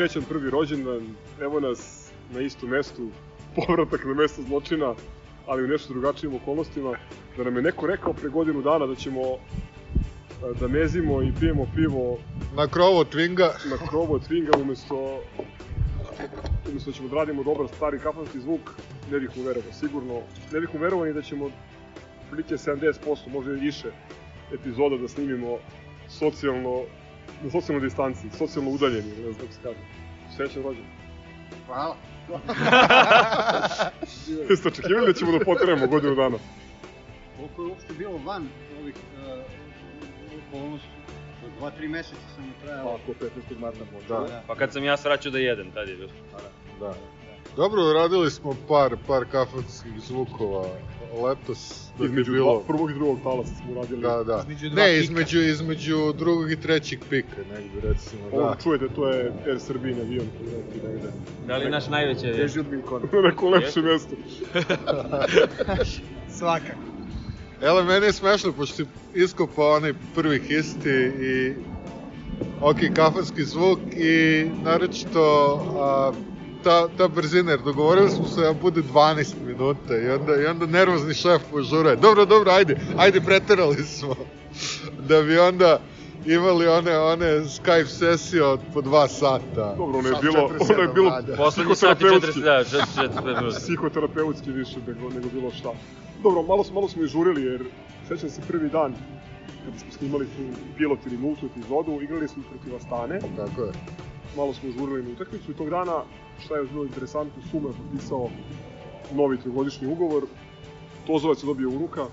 Srećan prvi rođendan, evo nas na istom mestu, povratak na mesto zločina, ali u nešto drugačijim okolnostima. Da nam je neko rekao pre godinu dana da ćemo e, da mezimo i pijemo pivo Na krovo Twinga. na krovu od Twinga umesto umesto da ćemo da radimo dobar stari kafanski zvuk, ne bih mu verovao sigurno. Ne bih mu verovao ni da ćemo prilike 70%, možda i više epizoda da snimimo socijalno, na socijalnoj distanci, socijalno udaljeni, ne znam kako se kaže. Srećan rođen. Hvala. Jeste očekivali da ćemo da potremo godinu dana? Koliko je uopšte bilo van ovih uh, okolnosti? Dva, tri meseca sam je trajalo. Ako 15. marta može. Da, Pa kad sam ja svraćao da jedem, tad je bilo. da. Dobro, radili smo par, par kafanskih zvukova letos. Da Između bilo... dva, prvog i drugog talasa smo radili. Da, da. Između dva Ne, pika. između, između drugog i trećeg pika, negde recimo, Ovo da. čujete, to je Air Srbin avion koji leti negde. Da li naš najveći je? Teži od Milkona. Na neko lepše mesto. Svakako. Ele, meni je smešno, pošto si iskopao onaj prvi histi i ok, kafanski zvuk i naročito a, ta, ta brzina, jer dogovorili smo se da bude 12 minuta i onda, i onda nervozni šef požure. Dobro, dobro, ajde, ajde, preterali smo. Da bi onda imali one, one Skype sesije od po dva sata. Dobro, ono je bilo, 47 ono je bilo rada. Poslednji sat psihoterapeutski. 40, da, 45 minuta. psihoterapeutski više nego, nego bilo šta. Dobro, malo, smo- malo smo i žurili jer sećam se prvi dan kada smo snimali tu pilot ili nultu epizodu, igrali smo protiv Astane, Tako je. malo smo žurili na utakmicu i tog dana, šta je još bilo interesantno, Suma je potpisao novi trogodišnji ugovor, Tozovac je dobio unuka.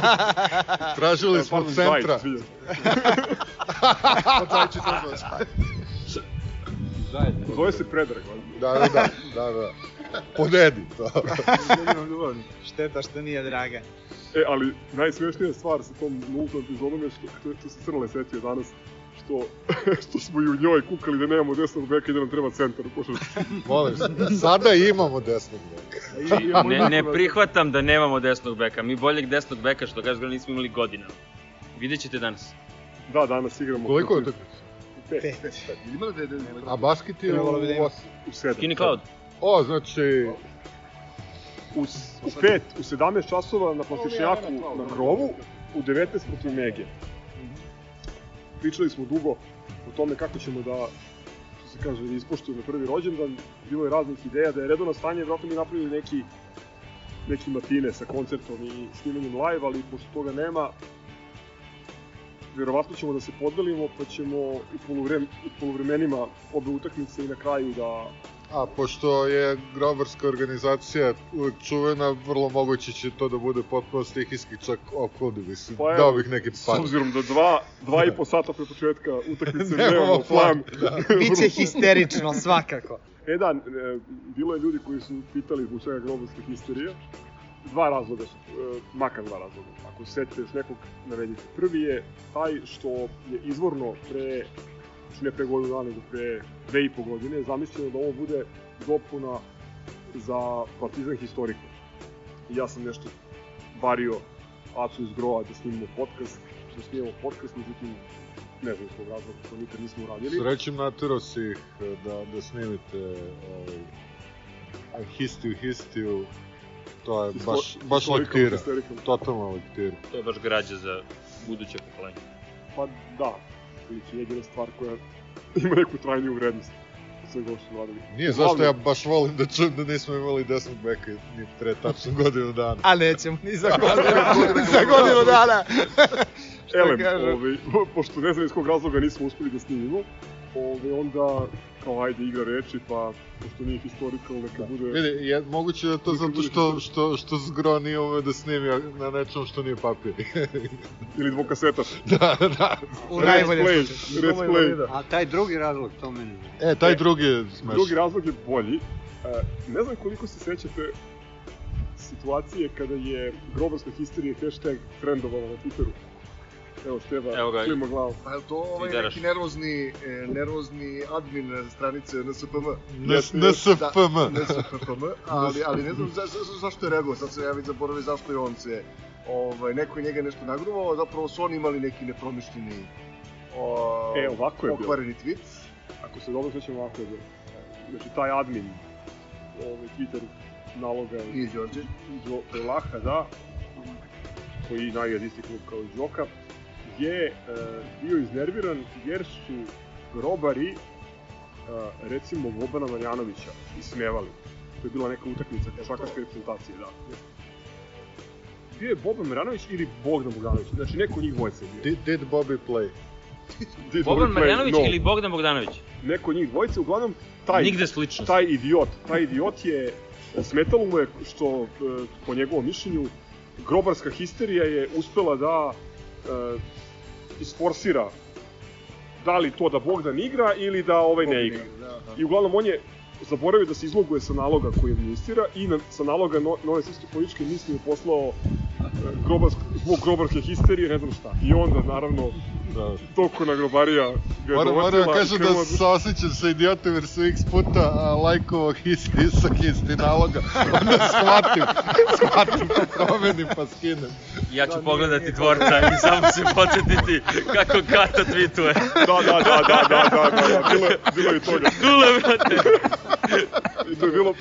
Tražili smo Pardon, centra. Zajić, izvinjam. Otajči to zove. Zove se Predrag. Da, da, da, da, da. Podedi to. Šteta što nije draga. E, ali najsmešnija stvar sa tom nultom epizodom je što, što, se Crnole setio danas, što, što smo i u njoj kukali da nemamo desnog beka i da nam treba centar u košarci. Molim se, sada imamo desnog beka. Ne, ne prihvatam da nemamo desnog beka. Mi boljeg desnog beka, što kažeš, nismo imali godinama. Vidjet ćete danas. Da, danas igramo... Koliko je utakmica? Pet. Da je... A basket je da u osam. U sedam. Skinny Cloud. O, znači, U, u pet, u 17 časova na plastičnjaku na krovu, u 19 protiv Mege. Pričali smo dugo o tome kako ćemo da što se kaže, da ispoštujemo prvi rođendan, bilo je raznih ideja, da je redovno stanje, vjerojatno mi napravili neki neki matine sa koncertom i snimanjem live, ali pošto toga nema, verovatno ćemo da se podelimo, pa ćemo u poluvremenima obe utakmice i na kraju da a pošto je grobarska organizacija uvek čuvena, vrlo moguće će to da bude potpuno stihijski, čak okludi bi se, Pa dao bih neki S par. obzirom da dva, dva i po sata pre početka utakmice Nemamo plan. plan, Biće histerično, svakako. E da, e, bilo je ljudi koji su pitali zbog čega grobarska histerija. Dva razloga su, e, makar dva razloga. Ako se setite još nekog, navedite. Prvi je taj što je izvorno pre, znači ne pre godinu dana, nego pre dve i po godine, zamišljeno da ovo bude dopuna za Partizan historiku. I ja sam nešto vario Acu iz Grova da snimimo podcast, što snimamo podcast, međutim, ne znam kog razloga, to nikad nismo uradili. Srećem natero si ih eh, da, da snimite ovaj, histiju, histiju, to je baš, baš lektira, totalna lektira. To je baš građa za buduće pokolenje. Pa da, ili će jedina stvar koja ima neku trajniju vrednost ovo što smo radili. Nije zašto ja baš volim da čujem da nismo imali desnog beka ni pre tačno godinu dana. A nećemo ni za godinu, ni za godinu dana. Elem, ovaj, pošto ne znam iz kog razloga nismo uspeli da snimimo, ovaj, onda kao ajde igra reči, pa pošto nije historical, neka bude... Vidi, je, moguće da je to zato što, što, što Zgro nije umeo da snimi na nečem što nije papir. Ili dvokasetaš. da, da. U Let's slučaju. play. A taj drugi razlog, to meni. E, taj drugi je smešan. Drugi razlog je bolji. E, ne znam koliko se sećate situacije kada je grobarska histerija hashtag trendovala na Twitteru. Evo Števa, Evo ga. klima glavu. Pa je to ovaj neki nervozni, e, nervozni admin stranice NSPM? N- NSFM. NSPM, ali, ali ne znam za, za, za, zašto je reagovao, sad sam ja već zaboravio zašto je on se, ovaj, neko je njega nešto nagruvao, zapravo su oni imali neki nepromišljeni o, E, ovako je bilo. pokvareni tweet. ako se dobro sećam ovako, da, znači taj admin ovaj, Twitter naloga I Đorđe. Đo Laha, da, koji najed isti klub kao i Đoka, je e, bio iznerviran jer su grobari e, recimo Bobana Marjanovića ismevali. To je bila neka utakmica košarkaške reprezentacije, da. Bio je Boban Marjanović ili Bogdan Bogdanović, znači neko od njih dvojice je bio. Did, did Bobby play? Did Boban Bobby play? Marjanović No. ili Bogdan Bogdanović? Neko od njih dvojice, uglavnom, taj, Nigde slično. taj idiot, taj idiot je smetalo mu je što, e, po njegovom mišljenju, grobarska histerija je uspela da isforsira da li to da Bogdan igra ili da ovaj ne igra. I uglavnom on je zaboravio da se izloguje sa naloga koji administrira i na, sa naloga no, nove srpske političke misli je poslao e, grobarsk, zbog grobarske histerije, ne znam šta. I onda, naravno, Da. toliko na grobarija ga je Moram, moram da kažem da se osjećam sa idiotom jer sam x puta a, lajkovao his, isak isti naloga. Onda shvatim, shvatim pa promenim pa skinem. Ja ću pogledati tvorca i samo se podsjetiti kako Kata tweetuje. Da, da, da, da, da, da, da, da, bilo, je- bilo i toga. Dule, brate. I to je bilo,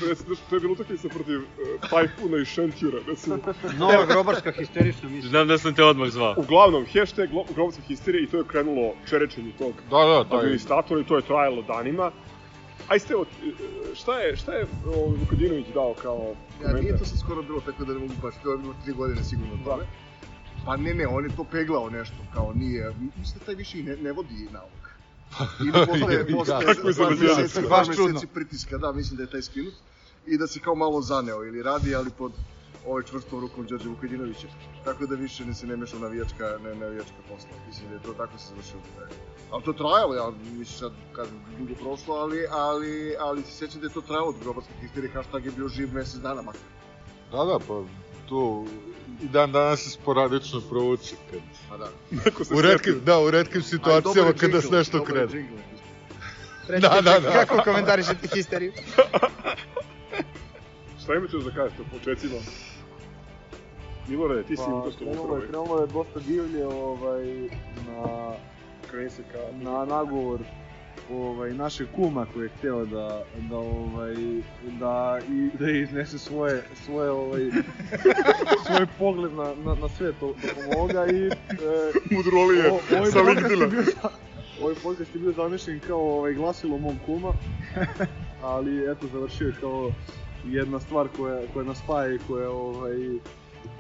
to je bilo utakmica protiv uh, Tajfuna i Šentjura, recimo. Nova grobarska histerična misla. Znam da sam te odmah zvao. Uglavnom, hashtag grobovska histerija i to je krenulo čerečenje tog Da, da, taj, administratora i to je trajalo danima. Aj ste, šta je, šta je Vukadinović dao kao Ja, nije komentar? to sad skoro bilo tako da ne mogu baš, to je bilo tri godine sigurno od tome. Pa ne, ne, on je to peglao nešto, kao nije, mislim da taj više i ne, ne vodi nauk. Ili posle, posle par meseci, par Baš meseci pritiska, da, mislim da je taj skinut. I da se kao malo zaneo ili radi, ali pod ovaj čvrstom rukom Đorđe Vukadinovića. Tako da više ne se ne meša u navijačka, ne, navijačka posla. Mislim da je to tako se završilo. Je. Ali to je trajalo, ja mislim sad, kažem, dugo prošlo, ali, ali, ali se sjećam da je to trajalo od grobarske histerije, hashtag je bio živ mesec dana makar. da, da, pa tu i dan danas se sporadično provuče kad... Pa da. U retkim, da, u retkim situacijama kada se nešto krene. Recite, Da, da, da. Kako komentarišete histeriju? Šta imate još da kažete o početcima? Milorade, ti si Pa, pa, to je, krenulo je dosta divlje ovaj, na, Kreni se ka... na nagovor ovaj, našeg kuma koji je hteo da, da, ovaj, da, i, da iznese svoje, svoje, ovaj, svoj pogled na, na, na sve to, ovoga i e, Mudrolije o- ovaj sa LinkedIna. bio, ovaj podcast je bio zamišljen kao ovaj, glasilo mog kuma, ali eto završio je kao jedna stvar koja, koja nas spaja i koja ovaj,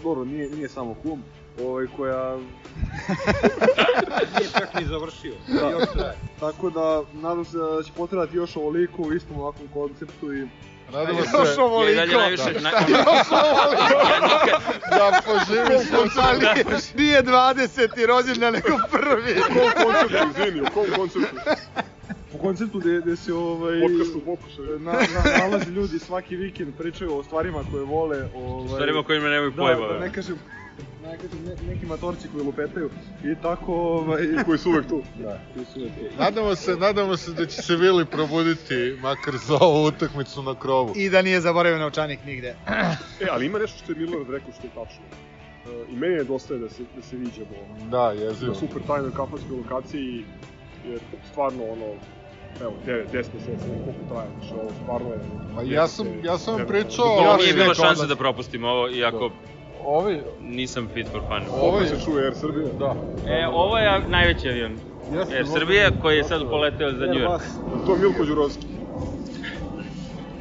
dobro, nije, nije samo kum, ovaj, koja Nije čak ni završio. Da. Još traje. Tako da, nadam se da će potrebati još ovoliko u istom ovakvom konceptu i Nadamo Još se ovoliko. I dalje najviše... Na, da poživi se Ali nije 20. rođendan, nego prvi. U kom konceptu, izvini, u kom konceptu? po konceptu gde, gde se ovaj, Podcastu pokušaj. na, na, nalaze ljudi svaki vikend, pričaju o stvarima koje vole. Ovaj, stvarima kojima nemaju da, pojma. da, ne kažem, ne kažem ne, neki matorci koji lupetaju i tako ovaj, Koji su uvek tu. da, koji su uvek tu. Nadamo se, nadamo se da će se Vili probuditi makar za ovu utakmicu na krovu. I da nije zaboravio novčanik nigde. E, ali ima nešto što je Milorad rekao što je tačno. E, I meni je dosta da se, da se viđamo Da, jezivo. na super tajnoj kafanskoj lokaciji, jer stvarno ono, evo, 9, 10 meseci, koliko traje, znači ovo stvarno je... Pa ja sam, ja sam vam pričao... Ovo ovaj nije bilo neko šanse da propustimo ovo, iako Ovi, nisam fit for fun. Ovo se čuje Air Srbija. da. E, ovo je najveći avion. Air Srbije koji je sad poleteo za New York. To je Milko Đurovski.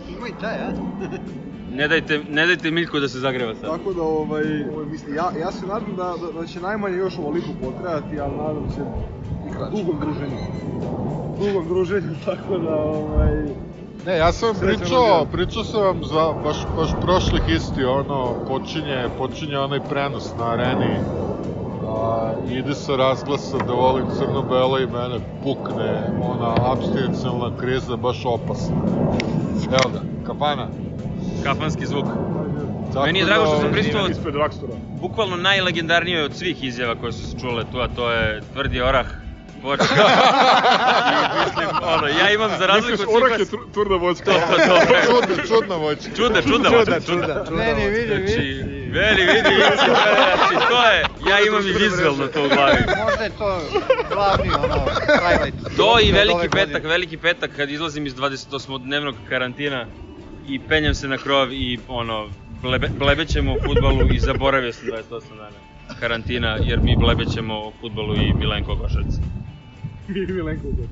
Ima i taj, a? Ne dajte, ne dajte Miljku da se zagreva sad. Tako da, ovaj, mislim, ja, ja se nadam da, da, da će najmanje još ovoliko potrajati, ali nadam se i dugom druženju. Dugom druženju, tako da, ovaj, Ne, ja sam vam pričao, pričao sam vam za baš, baš prošlih isti, ono, počinje, počinje onaj prenos na areni. A, ide se razglasa da volim crno-belo i mene pukne ona abstinencijalna kriza baš opasna. Evo ga, kafana. Kafanski zvuk. Tako Meni je drago što sam ovaj, Ispred Rakstora. bukvalno najlegendarnije od svih izjava koje su se čule tu, a to je tvrdi orah. Vočka. Mislim, ono, ja imam za razliku Misliš, od svih orah je tvrda voćka. To, to, to, Čudna, čudna voćka. čudna, čudna vočka, čudna. Ne, ne, vidi, Znači. Veli, vidi, vidi, znači, to je, ja imam i vizualno to u glavi. Možda je to glavni ono, highlight. To i veliki petak, veliki petak kad izlazim iz 28-dnevnog karantina i penjam se na krov i ono, blebe, blebećemo o futbalu i zaboravio sam 28 dana karantina jer mi blebećemo o futbalu i Milenko Gošac. Mi Milenko Ugović.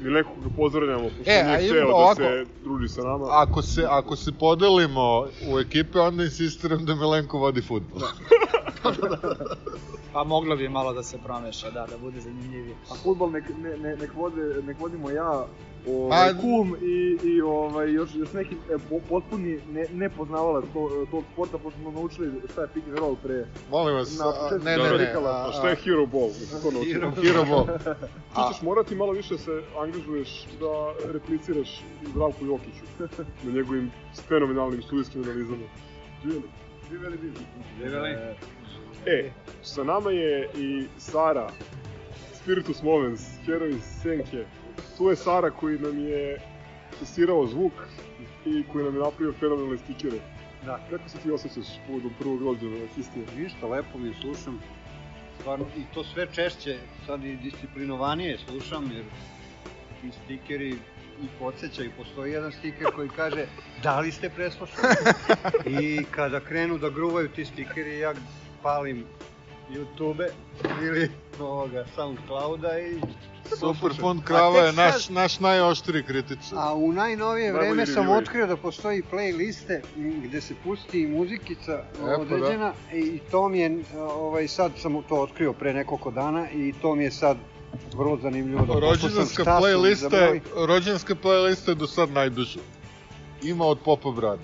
Milenko ga pozdravljamo, pošto E, nije hteo da ovako- se druži sa nama. Ako se, ako se podelimo u ekipe, onda insistiram da Milenko vodi futbol. Pa moglo bi malo da se promeša, da, da bude zanimljivije. A futbol nek, ne, ne, nek, vode, nek vodimo ja, ovaj, Pa- kum i, i ovaj, još, još neki e, po, potpuni ne, nepoznavalac to, tog sporta, pošto smo naučili šta je pick and roll pre. Molim vas, Na a, ne, ne, ne, a, A šta je Hero Ball? To? Hero Hero Ball. Tu ćeš morati malo više se angažuješ da repliciraš Zdravku Jokiću na njegovim fenomenalnim studijskim analizama. Živjeli. Živeli bi. Živeli. E, sa nama je i Sara, Spiritus Movens, heroj Senke. Tu je Sara koji nam je testirao zvuk i koji nam je napravio fenomenalne stikere. Da. Kako se ti osjećaš povodom prvog rođena histije? Ništa, lepo mi slušam. Stvarno, i to sve češće, sad i disciplinovanije slušam, jer ti stikeri i podsjećaju. Postoji jedan stiker koji kaže da li ste preslušali? I kada krenu da gruvaju ti stikeri, ja palim YouTube ili ovoga Soundclouda i Super Fund Krava je naš, naš najoštriji kritičar. A u najnovije Najbolji vreme sam review. otkrio da postoji playliste m, gde se pusti i muzikica pa da. određena i to mi je, ovaj, sad sam to otkrio pre nekoliko dana i to mi je sad vrlo zanimljivo da poslušam Rođendanska šta su playlista, za broj. je- rođendanska playlista je do sad najduža. Ima od Popa Brada.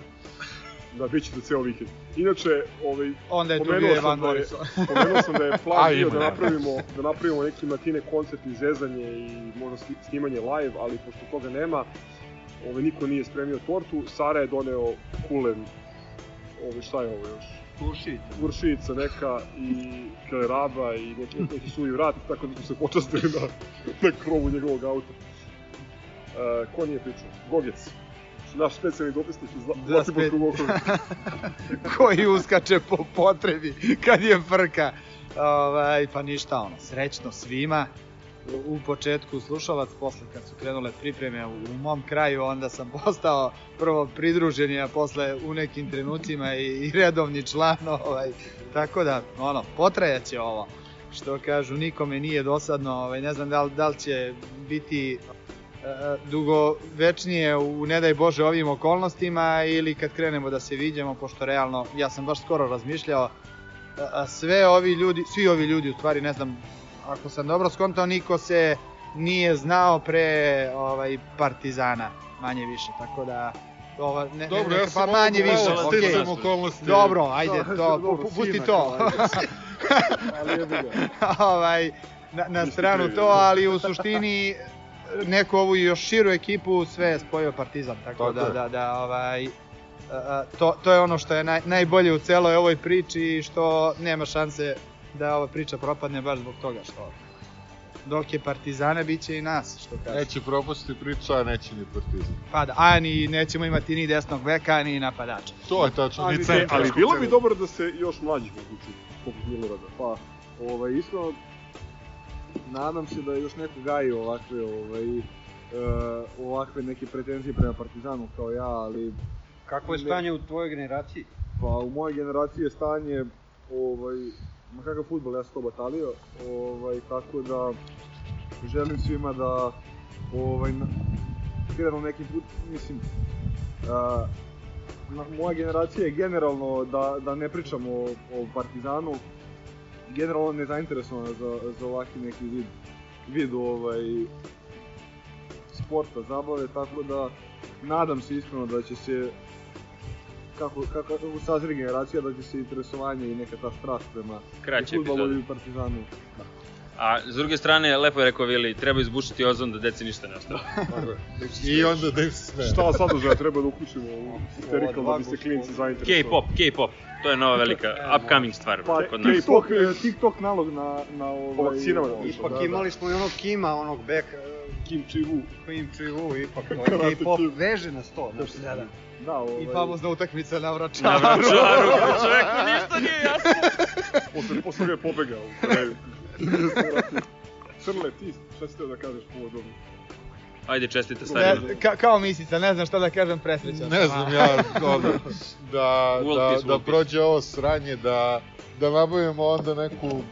Da, bit ćete ceo vikend. Inače, ovaj, Onda je Pomenuo sam Van da je-. Pomenuo sam da je plan bio ima, da nema. napravimo, da napravimo neki matine koncert i zezanje i možda sni- snimanje live, ali pošto toga nema, ovaj, niko nije spremio tortu, Sara je doneo kulen, ovaj, šta je ovo još? Kuršić. Vršica neka i keleraba i neki, neki suvi vrat, tako da smo se počastili na, na krovu njegovog auta. E, ko nije pričao? Gogec. Naš specijalni dopisnik iz Da, Zlatiborskog okruga. koji uskače po potrebi kad je frka. Ovaj, pa ništa ono, srećno svima. U- početku slušalac, posle kad su krenule pripreme u, mom kraju, onda sam postao prvo pridruženi, a posle u nekim trenucima i, i redovni član, ovaj, tako da, ono, potrajaće ovo. Što kažu, nikome nije dosadno, ovaj, ne znam da li, da li će biti dugovečnije u ne daj Bože ovim okolnostima ili kad krenemo da se viđamo, pošto realno, ja sam baš skoro razmišljao, a, a sve ovi ljudi, svi ovi ljudi u stvari, ne znam, ako sam dobro skontao, niko se nije znao pre ovaj, Partizana, manje više, tako da ova, ne, Dobro, ne, ja pa manje više, okej. sticam okolnosti. Dobro, ajde, Da, to, dobro, pu- pusti to. Ali ga. ovaj, na, na stranu kriv, to, da. ali u suštini neku ovu još širu ekipu sve je spojio Partizan, tako, Tako da, je. da, da, ovaj, a, a, to, to je ono što je naj, najbolje u celoj ovoj priči i što nema šanse da ova priča propadne baš zbog toga što dok je Partizana bit će i nas, što kaže. Neće propasti priča, a neće ni Partizan. Pa da, a ni nećemo imati ni desnog beka, ni napadača. To je tačno, ni Ali, centar. ali bilo bi dobro da se još mlađih uključi, poput Milorada. Pa, ovaj, iskreno, nadam se da još neko gaji ovakve, ovaj, e, ovakve neke pretenzije prema Partizanu kao ja, ali Kako je stanje u tvojoj generaciji? pa u mojoj generaciji je stanje, ovaj, ma kakav futbol, ja sam to batalio, ovaj, tako da želim svima da ovaj, krenu neki put, mislim, na, moja generacija je generalno da, da ne pričamo o, o Partizanu, generalno nezainteresovana za, za ovakvi neki vid, vid ovaj, sporta, zabave, tako da nadam se iskreno da će se kako, kako, kako sazri generacija da će se interesovanje i neka ta strast prema Kraći fudbalu epizod. i partizanu. A s druge strane, lepo je rekao Vili, treba izbušiti ozon da deci ništa ne ostane. I onda da im se sme. Šta sadržaja treba da uključimo u da bi se klinci zainteresovali? K-pop, K-pop. To je nova velika upcoming stvar Pa, kod nas. K-pop. TikTok, e, TikTok nalog na, na ovaj... vakcinama da. Ipak da, da. imali smo i onog Kima, onog Bek, Kim Chi-woo. Kim Chi-woo, ipak to je K-pop veže na sto. Znaš, Da, da. Da, ovaj... I famozna utakmica na Na vračaru. vračaru, čoveku ništa nije jasno. Posle, posle ga je pobegao. Crle, ti šta si teo da kažeš povodom? Ajde, čestite starima. Ne, ka, kao misica, ne znam šta da kažem, presrećan. Ne znam ja, ono, da, da, da world prođe ovo sranje, da, da nabavimo onda neku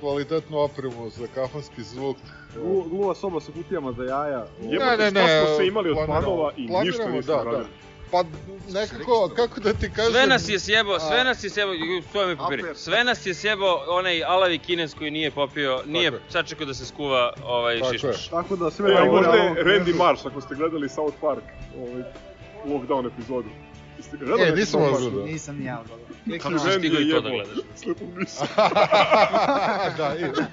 kvalitetnu opremu za kafanski zvuk. Glu- Gluva soba sa kutijama za jaja. ovaj, Jebote, ne, ne, šta smo ne, se imali od planova i ništa nismo da, da. radili. Pa nekako, kako da ti kažem... Sve nas je sjebo, sve nas je sjebo, stoje mi papiri. Sve nas je sjebo onaj alavi kines koji nije popio, nije je. sačekao da se skuva ovaj Tako je. šišmiš. Tako da sve... E, a ovo- možda je Randy Marsh, ako ste gledali South Park, ovaj, lockdown epizodu. Jeste ga gledali? E, nisam South ovo Park? gledao. Nisam ni ja gledao. Kako si stigao i je to da gledaš? Slepu misu. da, i... Se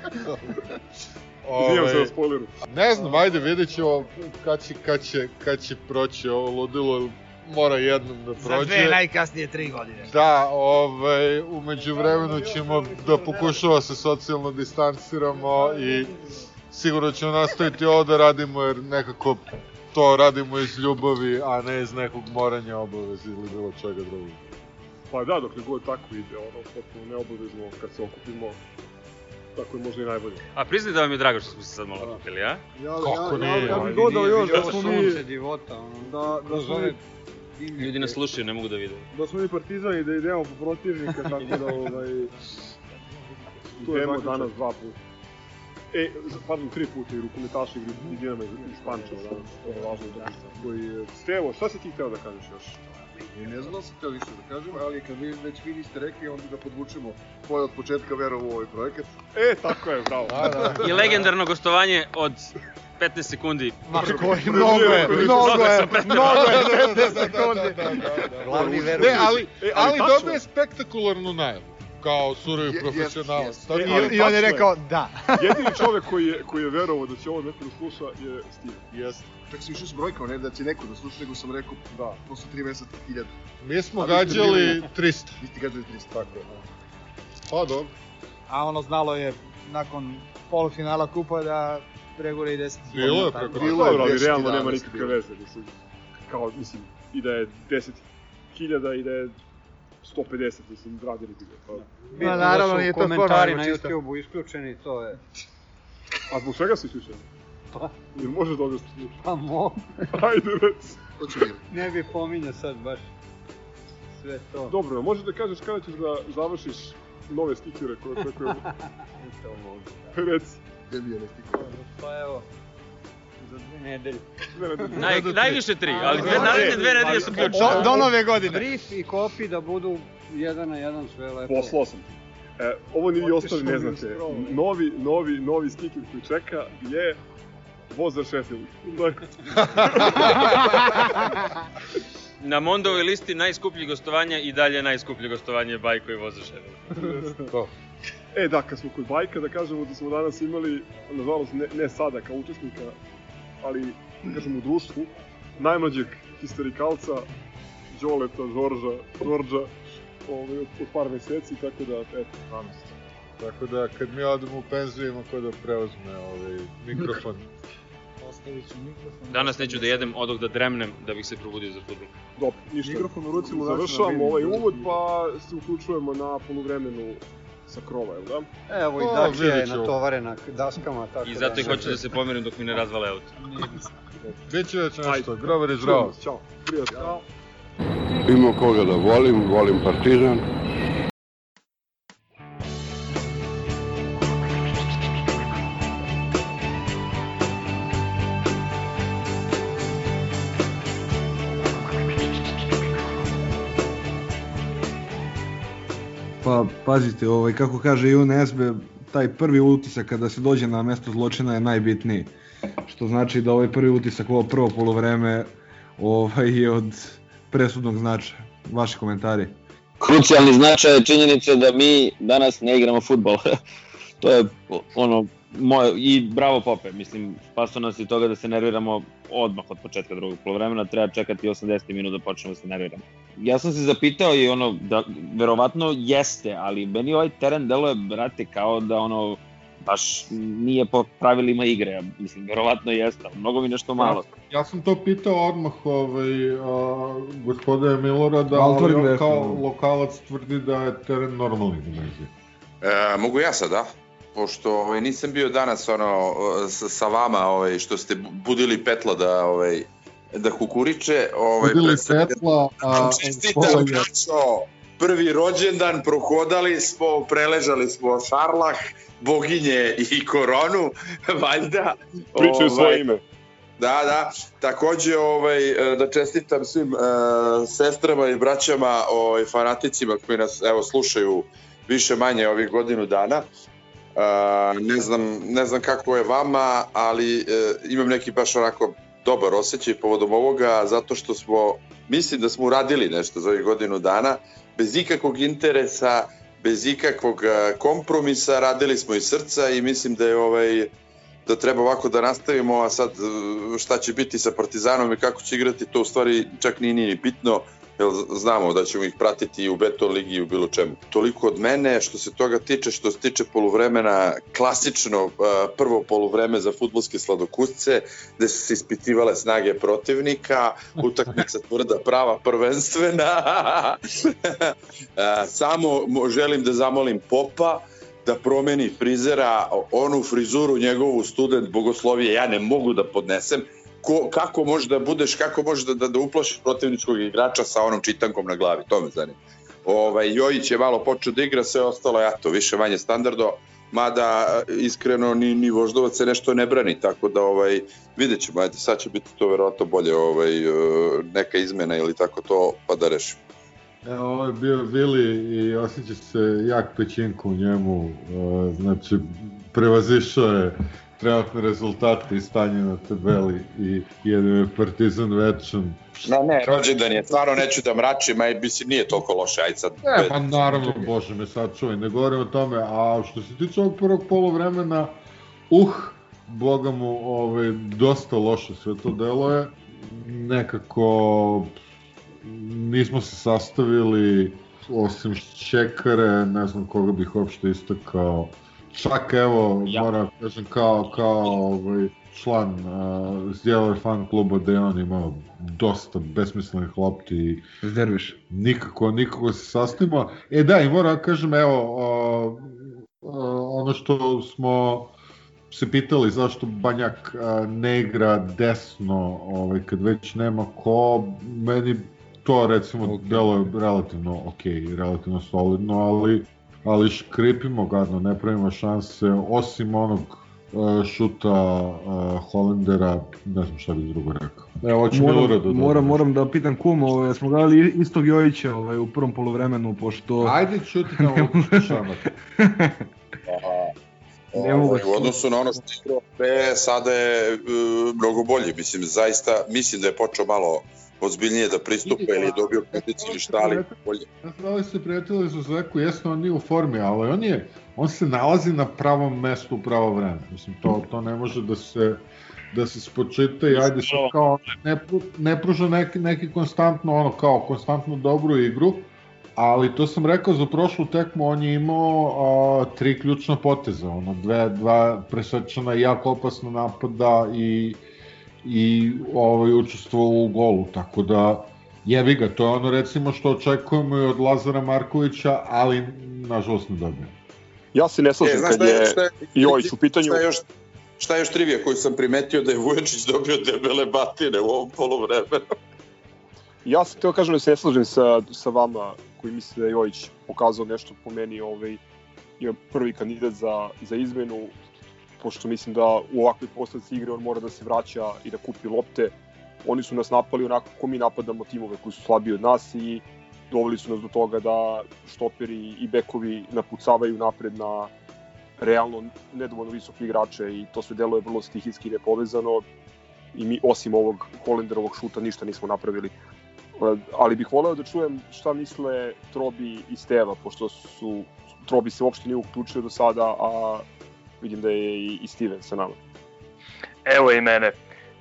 Ovaj, spoileru. Ne znam, ajde, vidjet ćemo kad će, kad će, kad će proći ovo ludilo, mora jednom da Za prođe. dve najkasnije tri godine. Da, ovaj, umeđu vremenu ćemo da pokušava se socijalno distanciramo i sigurno ćemo nastaviti ovo da radimo jer nekako to radimo iz ljubavi, a ne iz nekog moranja obaveza ili bilo čega drugog. Pa da, dokle god tako ide, ono, potpuno neobavezno kad se okupimo, tako je možda i najbolje. A priznaj da vam je drago što smo se sad malo okupili, a? Ja, Kako ja, ja, ja ali bih dodao još da smo sunce, mi... divota, ono. Da, da smo mi. Ljudi nas slušaju, ne mogu da vide. da smo mi partizani da idemo po protivnika, tako da ovaj... Tu je danas dva puta. E, pardon, tri puta i rukometaši i Dinama iz, iz Pančeva danas, to je važno da koji je... Stevo, šta si ti hteo da kažeš još? I ne znam da sam htio više da kažem, ali kad vi već vi niste rekli, onda da podvučemo ko je od početka verovao u ovaj projekat. E, tako je, bravo. Da, da. I legendarno gostovanje od 15 sekundi. Marko, mnogo je, mnogo Mnogo je, mnogo je, Da, da, 15 da, da, sekundi. da, da, da. Glavni Ne, verovnik. ali, E, ali ali dobio je. spektakularnu najavu. Kao surovi Je- profesionalac. jest. da- ali I, I on je rekao da. Jedini čovek koji je, koji je verovao da će ovo neko da sluša je Steve. Jeste. Čak sam išao s brojkama, ne da će neko da sluša, nego sam rekao, da, posle 3 meseca 1000. Mi smo A gađali bili- 300. Vi ste gađali 300. Tako je. Pa dobro. A ono znalo je nakon polufinala kupa da pregore i 10 Bilo je preko- Bilo je ali 10 realno nema nikakve veze, mislim. Kao, mislim, i da je 10.000 i da je 150, mislim, radili bi ga. Pa. Ma, naravno, nije to komentari na. YouTube-u isključeni, to je... A zbog čega si isključen? Pa. Jer može da odeš... Pa mo, Ajde, rec. Biti. ne bi pominjao sad baš sve to. Dobro, možeš da kažeš kada ćeš da završiš nove stikere koje očekujemo? To mogu. Rec. Gde mi je ne stikao? Pa evo, za dve nedelje. Ne, ne, ne. Naj, najviše tri, ali dve, Ne, naredne dve nedelje su Do, ključne. do nove godine. Brief i kopi da budu jedan na jedan sve lepo. Poslao sam ti. E, ovo ni vi ostali ne znate. Novi, novi, novi stiker koji čeka je voz za Sheffield. Dakle, Na Mondovoj listi najskuplji gostovanja i dalje najskuplje gostovanje Bajko i voza Ševel. To. E da, kad smo kod bajka, da kažemo da smo danas imali, nažalost ne, ne sada kao učesnika, ali kažemo u društvu, najmlađeg histerikalca, Đoleta, Žorža, Đorđa, ovaj, od, od par meseci, tako da, eto, danas. Tako da kad mi odemo u penziju ima ko da preuzme ovaj mikrofon. Ostavit ću mikrofon. Danas neću da jedem odog da dremnem da bih se probudio za futbol. Dobro, ništa. Mikrofon u ruci mu Završavamo bini. ovaj uvod, pa se uključujemo na poluvremenu sa krova, jel da? Evo i Dačija je natovarena daskama, tako I zato i da... hoću da se pomerim dok mi ne razvale auto. Biće već nešto, grobar je zdravo. Ćao. Prijatno. Ima koga da volim, volim Partizan. Pazite, ovaj, kako kaže UNSB, taj prvi utisak kada se dođe na mesto zločina je najbitniji. Što znači da ovaj prvi utisak, ovo prvo polovreme, ovaj, je od presudnog značaja. Vaši komentari. krucijalni značaj je činjenica da mi danas ne igramo futbol. to je ono Moje, I bravo Pope, mislim, spaso nas i toga da se nerviramo odmah od početka drugog polovremena, treba čekati 80 minuta da počnemo da se nerviramo. Ja sam se zapitao i ono, da, verovatno jeste, ali meni ovaj teren deluje, brate, kao da ono, baš nije po pravilima igre, mislim, verovatno jeste, mnogo mi nešto malo. Ja, ja sam to pitao odmah ovaj, a, gospode Milorada, ali on kao lokalac tvrdi da je teren normalni dimenzije. E, mogu ja sad, da? Pošto ovaj, nisam bio danas ono, sa, sa vama ovaj, što ste budili petla da ovaj, da kukuriče. Ovaj, Budili petla, a Čestitam, je braćo! Prvi rođendan, prohodali smo, preležali smo šarlah, boginje i koronu, valjda. Pričaju svoje ime. Da, da. Takođe ovaj da čestitam svim uh, sestrama i braćama, ovaj fanaticima koji nas evo slušaju više manje ovih godinu dana. Uh, ne znam ne znam kako je vama, ali uh, imam neki baš onako dobar osjećaj povodom ovoga zato što smo mislim da smo uradili nešto za ovih godinu dana bez ikakvog interesa, bez ikakvog uh, kompromisa, radili smo iz srca i mislim da je ovaj da treba ovako da nastavimo, a sad e, šta će biti sa Partizanom i kako će igrati, to u stvari čak nije ni bitno, jer znamo da ćemo ih pratiti i u Beton ligi i u bilo čemu. Toliko od mene, što se toga tiče, što se tiče poluvremena, klasično e, prvo poluvreme za futbolske sladokusce, gde su se ispitivale snage protivnika, utakmica tvrda prava prvenstvena. E, Samo mo- želim da zamolim Popa, da promeni frizera, onu frizuru njegovu student bogoslovije, ja ne mogu da podnesem. Ko, kako možeš da budeš, kako možeš da, da, da uplašiš protivničkog igrača sa onom čitankom na glavi, to me zanima. Ovaj, Jojić je malo počeo da igra, sve ostalo, ja to, više manje standardo, mada iskreno ni, ni Voždovac se nešto ne brani, tako da ovaj, vidjet ćemo, ajde, sad će biti to verovatno bolje, ovaj, e, neka izmena ili tako to, pa da rešimo. Evo, ovo je bio Vili i osjeća se jak pećinko u njemu, e, znači prevazišao je trenutne rezultate i stanje na tabeli i jedan je Partizan večan. Ne, ne, rođendan je, stvarno neću da mračim, aj, mislim, nije toliko loše, aj sad. E, pa naravno, bože me sad čuvaj, ne govorim o tome, a što se tiče ovog prvog polovremena, uh, boga mu, ovaj, dosta loše sve to delo je, nekako nismo se sastavili, osim Šekare, ne znam koga bih uopšte istakao, čak evo, Ja. moram kažem, kao, kao ovaj, član uh, Zdjelove fan kluba da je on imao dosta besmislenih lopti i Zderviš. nikako, nikako se sastavimo. E da, i moram kažem, evo, o, o, ono što smo se pitali zašto Banjak a, ne igra desno, ovaj, kad već nema ko, meni to recimo okay. delo je relativno ok, relativno solidno, ali ali škripimo gadno, ne pravimo šanse, osim onog uh, šuta uh, Holendera, ne znam šta bih drugo rekao. Evo, hoće Moram, Milorad da moram, moram da pitam kum, ovaj, smo gledali istog Jojića ovaj, u prvom polovremenu, pošto... Ajde, čuti na ovo šamat. Ne mogu Ovaj, u odnosu na ono što je igrao pre, sada je e, mnogo bolji. Mislim, zaista, mislim da je počeo malo ozbiljnije da pristupa ili je dobio kondiciju ili šta, ali bolje. Ne znam da li ste prijatelji za Zeku, jesno on nije u formi, ali on je, on se nalazi na pravom mestu u pravo vreme. Mislim, to, to ne može da se da se spočita i ajde sad kao ne, pru- ne pruža neki, neki konstantno ono kao konstantno dobru igru, ali to sam rekao za prošlu tekmu, on je imao a, tri ključna poteza, ono dve, dva presečena jako opasna napada i i ovaj učestvovao u golu, tako da jebi ga, to je ono recimo što očekujemo i od Lazara Markovića, ali nažalost ne dobijemo. Ja se ne E, slažem znaš kad je, je je, Jojić u pitanju. Šta je još, šta je još trivija koju sam primetio da je Vujačić dobio debele batine u ovom polovremenu? Ja sam teo kažem da se ne slažem sa, sa vama koji misle da je Jojić pokazao nešto po meni ovaj, je prvi kandidat za, za izmenu pošto mislim da u ovakvoj postavci igre on mora da se vraća i da kupi lopte. Oni su nas napali onako kako mi napadamo timove koji su slabiji od nas i doveli su nas do toga da štoperi i bekovi napucavaju napred na realno nedovoljno visoke igrače i to sve deluje vrlo stihijski i nepovezano i mi osim ovog Holenderovog šuta ništa nismo napravili. E, Ali bih voleo da čujem šta misle Trobi i Steva, pošto su Trobi se uopšte nije uključio do sada, a vidim da je i, Steven sa nama. Evo i mene.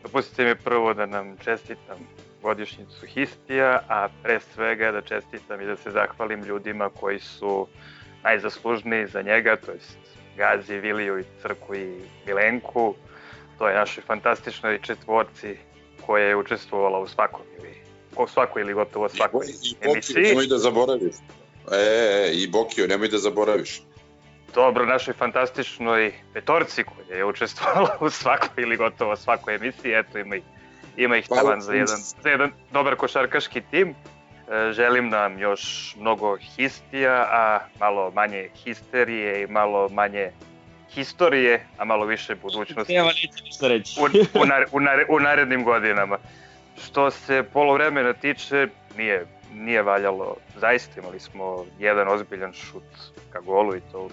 Dopustite mi prvo da nam čestitam godišnjicu Histija, a pre svega da čestitam i da se zahvalim ljudima koji su najzaslužniji za njega, to jest Gazi, Viliju i Crku i Milenku, to je našoj fantastičnoj četvorci koja je učestvovala u svakom ili u svakoj ili gotovo svakoj I, i Bokiju, emisiji. nemoj da zaboraviš. E, e, i Bokiju, nemoj da zaboraviš. Dobro, našoj fantastičnoj petorci koja je učestvovala u svakoj ili gotovo svakoj emisiji, eto ima ih, ima ih taman za jedan, za jedan dobar košarkaški tim. E, želim nam još mnogo histija, a malo manje histerije i malo manje historije, a malo više budućnosti Evo, neće ništa reći. u, u, nar, u, nar, u narednim godinama. Što se polovremena tiče, nije, nije valjalo, zaista imali smo jedan ozbiljan šut ka golu i to u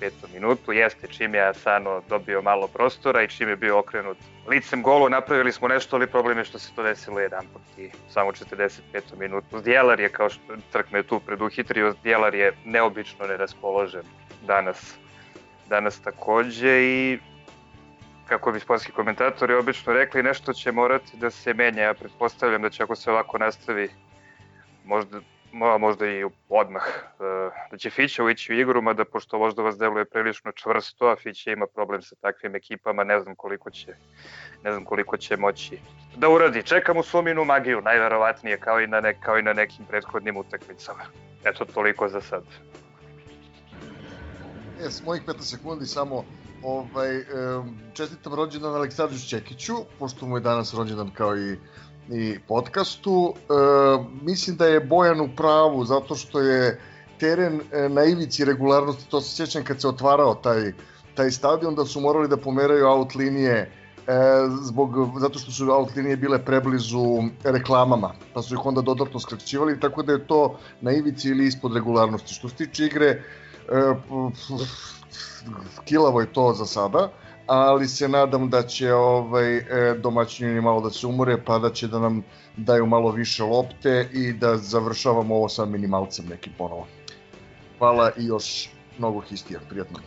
45. minutu. Jeste čim je Asano dobio malo prostora i čim je bio okrenut licem golu, napravili smo nešto, ali problem je što se to desilo jedan put i samo u 45. minutu. Zdjelar je, kao što Crk me tu preduhitrio, Zdjelar je neobično neraspoložen danas danas takođe i kako bi sportski komentatori obično rekli, nešto će morati da se menja. Ja pretpostavljam da će ako se ovako nastavi, možda, mo- možda i odmah, e, da će Fića ući u igru, mada pošto Voždovac deluje prilično čvrsto, a Fića ima problem sa takvim ekipama, ne znam koliko će, ne znam koliko će moći da uradi. Čekam u Suminu magiju, najverovatnije, kao i na, ne, kao i na nekim prethodnim utakmicama. Eto, toliko za sad. E, s mojih 15 sekundi samo ovaj, čestitam rođendan Aleksandru Čekiću, pošto mu je danas rođendan kao i, i podcastu. E, mislim da je Bojan u pravu, zato što je teren e, na ivici regularnosti, to se sjećam kad se otvarao taj, taj stadion, da su morali da pomeraju out linije e, zbog, zato što su out linije bile preblizu reklamama, pa su ih onda dodatno skraćivali, tako da je to na ivici ili ispod regularnosti. Što se tiče igre, e, kilavo je to za sada, ali se nadam da će ovaj e, domaćini malo da se umore, pa da će da nam daju malo više lopte i da završavamo ovo sa minimalcem nekim ponovo. Hvala i još mnogo histija, prijatno.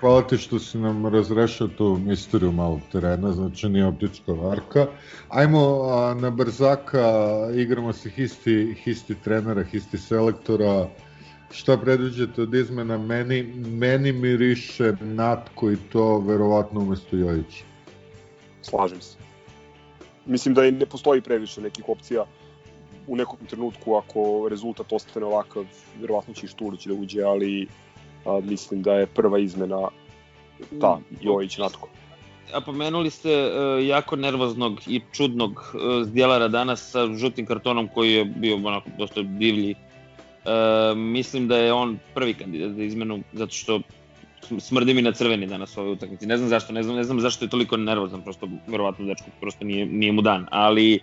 Hvala ti što si nam razrešao tu misteriju malog terena, znači nije optička varka. Ajmo a, na brzaka, igramo se histi, histi trenera, histi selektora. Šta predviđate od izmena? Meni, meni miriše Natko i to verovatno umesto Jojića. Slažem se. Mislim da i ne postoji previše nekih opcija u nekom trenutku ako rezultat ostane ovakav, verovatno će i Štulić da uđe, ali a, mislim da je prva izmena ta, Jojić Natko. A pomenuli ste uh, jako nervoznog i čudnog uh, zdjelara danas sa žutim kartonom koji je bio onako dosta divlji. Uh, mislim da je on prvi kandidat za izmenu zato što sm- smrdi mi na crveni danas u ovoj utakmici. Ne znam zašto, ne znam, ne znam zašto je toliko nervozan, prosto verovatno dečko prosto nije, nije mu dan, ali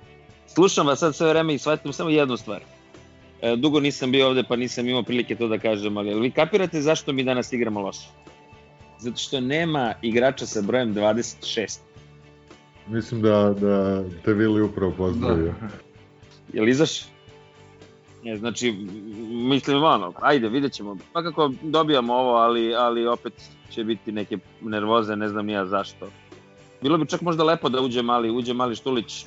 slušam vas sad sve vreme i shvatim samo jednu stvar. E, dugo nisam bio ovde pa nisam imao prilike to da kažem, ali vi kapirate zašto mi danas igramo loše? Zato što nema igrača sa brojem 26. Mislim da, da te Vili upravo pozdravio. Jel izaš? Ne, znači, mislim, ono, ajde, vidjet ćemo. Pa kako dobijamo ovo, ali, ali opet će biti neke nervoze, ne znam nija zašto. Bilo bi čak možda lepo da uđe mali, uđe mali Štulić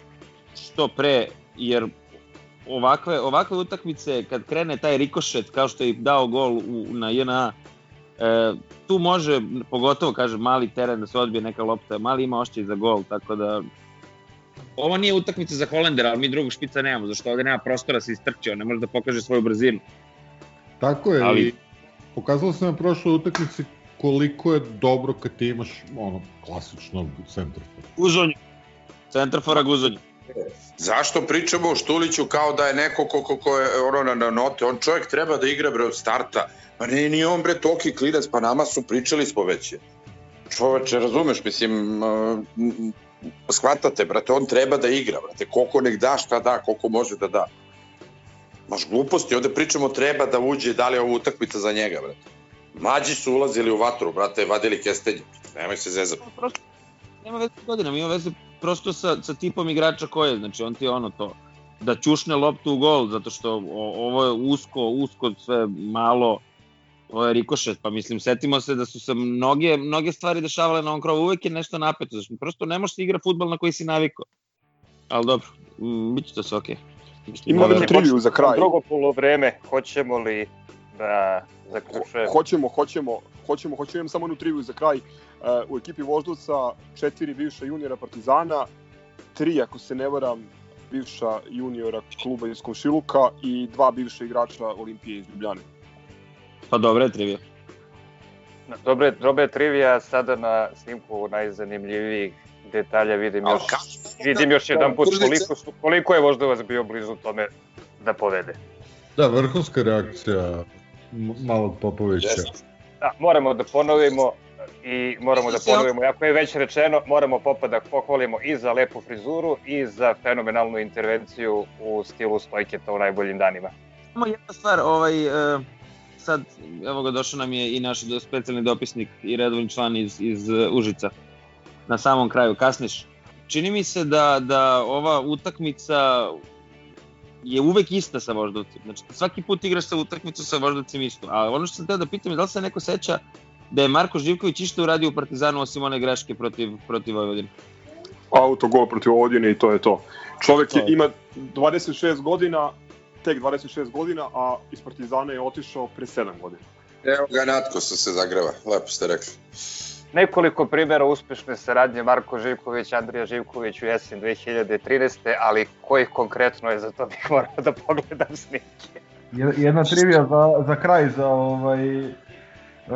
što pre, jer ovakve, ovakve utakmice, kad krene taj rikošet, kao što je dao gol u, na JNA, e, tu može, pogotovo, kaže, mali teren da se odbije neka lopta, mali ima ošćaj za gol, tako da ovo nije utakmica za Holendera, ali mi drugog špica nemamo, zašto ovde nema prostora da se istrči, on ne može da pokaže svoju brzinu. Tako je, Ali- pokazalo se na prošloj utakmici koliko je dobro kad ti imaš ono klasičnog centrofora. Guzonju. Centrafora Guzonju. Zašto pričamo o Štuliću kao da je neko ko, ko, ko je ono na, na note, on čovjek treba da igra bre od starta, pa ne, nije on bre toliki klinac, pa nama su pričali smo već. Čoveče, razumeš, mislim, uh, shvatate, brate, on treba da igra, brate, koliko nek da, šta da, koliko može da da. Maš gluposti, ovde pričamo treba da uđe, da li je ovo utakmica za njega, brate. Mlađi su ulazili u vatru, brate, vadili kestenje. Nemoj se zezati. Prosto, nema veze godinama, ima veze prosto sa, sa tipom igrača koje je, znači on ti je ono to, da ćušne loptu u gol, zato što ovo je usko, usko sve malo, rikošet, pa mislim, setimo se da su se mnoge, mnoge stvari dešavale na ovom krovu, uvek je nešto napeto, znači prosto ne može se igra futbol na koji si navikao. Ali dobro, mm, bit će to sve okej. Okay. Imamo jednu triviju za kraj. Drugo polovreme, hoćemo li da zaključujemo? Hoćemo, hoćemo, hoćemo, hoćemo, imam samo jednu triviju za kraj. Uh, u ekipi Voždovca četiri bivša juniora Partizana, tri, ako se ne varam, bivša juniora kluba iz Komšiluka i dva bivša igrača Olimpije iz Ljubljane. Pa dobra je trivija. Dobre, dobre trivija, sada na snimku najzanimljivijih detalja vidim još, vidim još jedan put koliko, su, koliko je Voždovac bio blizu tome da povede. Da, vrhunska reakcija malog Popovića. Da, moramo da ponovimo i moramo da ponovimo, ako je već rečeno, moramo Popa da pohvalimo i za lepu frizuru i za fenomenalnu intervenciju u stilu Stojketa u najboljim danima. Samo jedna stvar, ovaj, uh, sad, evo ga, došao nam je i naš specijalni dopisnik i redovni član iz, iz Užica. Na samom kraju, kasniš. Čini mi se da, da ova utakmica je uvek ista sa Voždovcem. Znači, svaki put igraš sa utakmicu sa Voždovcem isto. A ono što sam teo da pitam je da li se neko seća da je Marko Živković išto uradio u Partizanu osim one greške protiv, protiv Vojvodine. Autogol protiv Vojvodine i to je to. Čovek je, ima 26 godina, tek 26 godina, a iz Partizana je otišao pre 7 godina. Evo ga Natko su se zagreva, lepo ste rekli. Nekoliko primjera uspešne saradnje Marko Živković, Andrija Živković u jesen 2013. ali kojih konkretno je za to bih morao da pogledam snimke. Jedna trivija za, za kraj, za ovaj, Uh,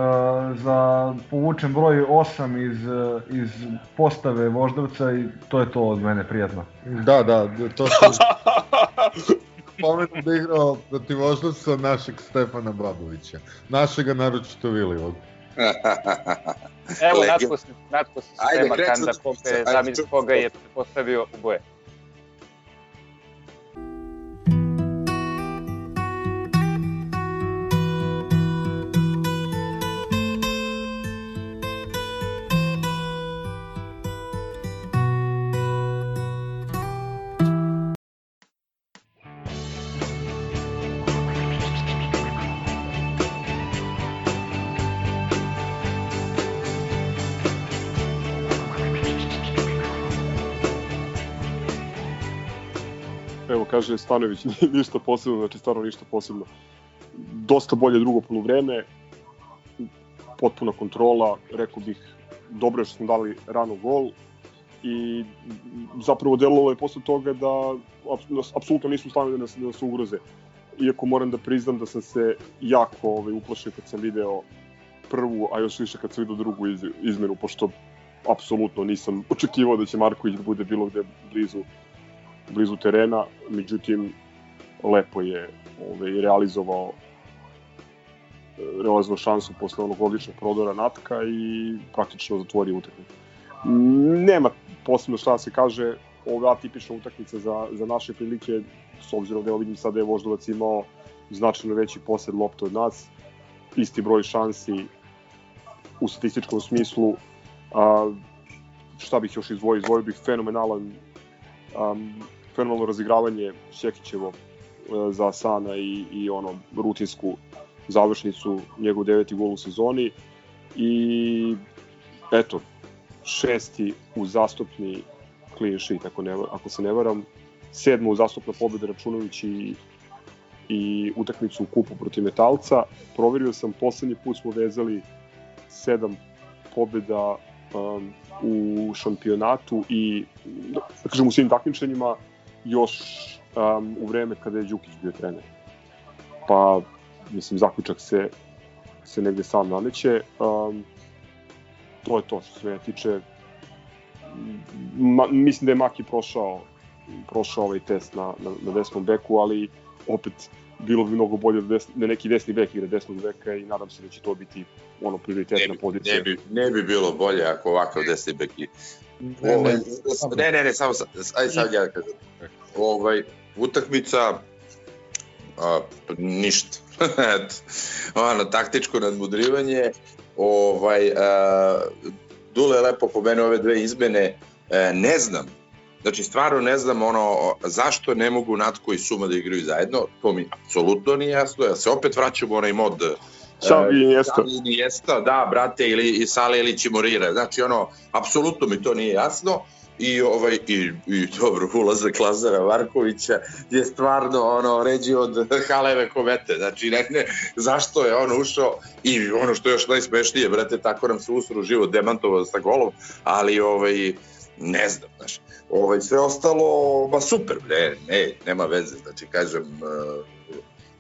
za povučen broj 8 iz, iz postave Voždovca i to je to od mene prijatno. Da, da, to što pomenu da igrao protiv Voždovca našeg Stefana Babovića. Našega naročito Vilijog. Evo, Natko se, Natko se sprema kanda koga je, koga je postavio u boje. Kaže Stanović, ništa posebno, znači stvarno ništa posebno. Dosta bolje drugo polovreme, potpuna kontrola, rekao bih, dobro je što smo dali rano gol i zapravo delovalo je posle toga da apsolutno nisu stavili da nas, da nas ugroze. Iako moram da priznam da sam se jako ovaj, uplašio kad sam video prvu, a još više kad sam video drugu iz, izmenu, pošto apsolutno nisam očekivao da će Marković da bude bilo gde blizu blizu terena, međutim lepo je ovaj, realizovao realizovao šansu posle onog logičnog prodora Natka i praktično zatvorio utakmicu. Nema posebno šta da se kaže, ova atipična utakmica za, za naše prilike, s obzirom da vidim sada da je Voždovac imao značajno veći posed lopta od nas, isti broj šansi u statističkom smislu, a, šta bih još izdvojio, izdvojio bih fenomenalan um, fenomenalno razigravanje Šekićevo e, za Sana i, i ono rutinsku završnicu, njegov deveti gol u sezoni i eto, šesti u zastupni clean sheet, ako, ne, ako se ne varam, sedmo u zastupna pobeda Računović i, i utakmicu u kupu protiv Metalca. Proverio sam, poslednji put smo vezali sedam pobeda um, u šampionatu i da kažem u svim takmičenjima još um, u vreme kada je Đukić bio trener. Pa, mislim, zaključak se, se negde sam nameće. Um, to je to što se tiče. Ma, mislim da je Maki prošao prošao ovaj test na, na, na desnom beku, ali opet bilo bi mnogo bolje da, desni, da neki desni bek igra desnog beka i nadam se da će to biti ono prioritetna pozicija. Ne bi, ne bi bilo bolje ako ovakav desni bek i... Ovaj, ne, ne, ne, samo sad, aj sad ja kažem. Ovaj, utakmica, a, ništa. ono, taktičko nadmudrivanje, ovaj, a, Dule je lepo pomenuo ove dve izmene, e, ne znam, Znači, stvarno ne znam ono, zašto ne mogu Natko i Suma da igraju zajedno, to mi apsolutno nije jasno, ja se opet vraćam onaj mod Xavi i Iniesta. Xavi i Iniesta, da, brate, ili i Sale ili Čimorire. Znači, ono, apsolutno mi to nije jasno. I, ovaj, i, i dobro, ulazak Lazara Varkovića je stvarno ono, ređi od Haleve komete. Znači, ne, ne, zašto je on ušao i ono što je još najsmešnije, brate, tako nam se usru život demantovao sa golom, ali ovaj, ne znam, znaš, ovaj, sve ostalo, ba super, ne, ne, nema veze, znači, kažem, uh,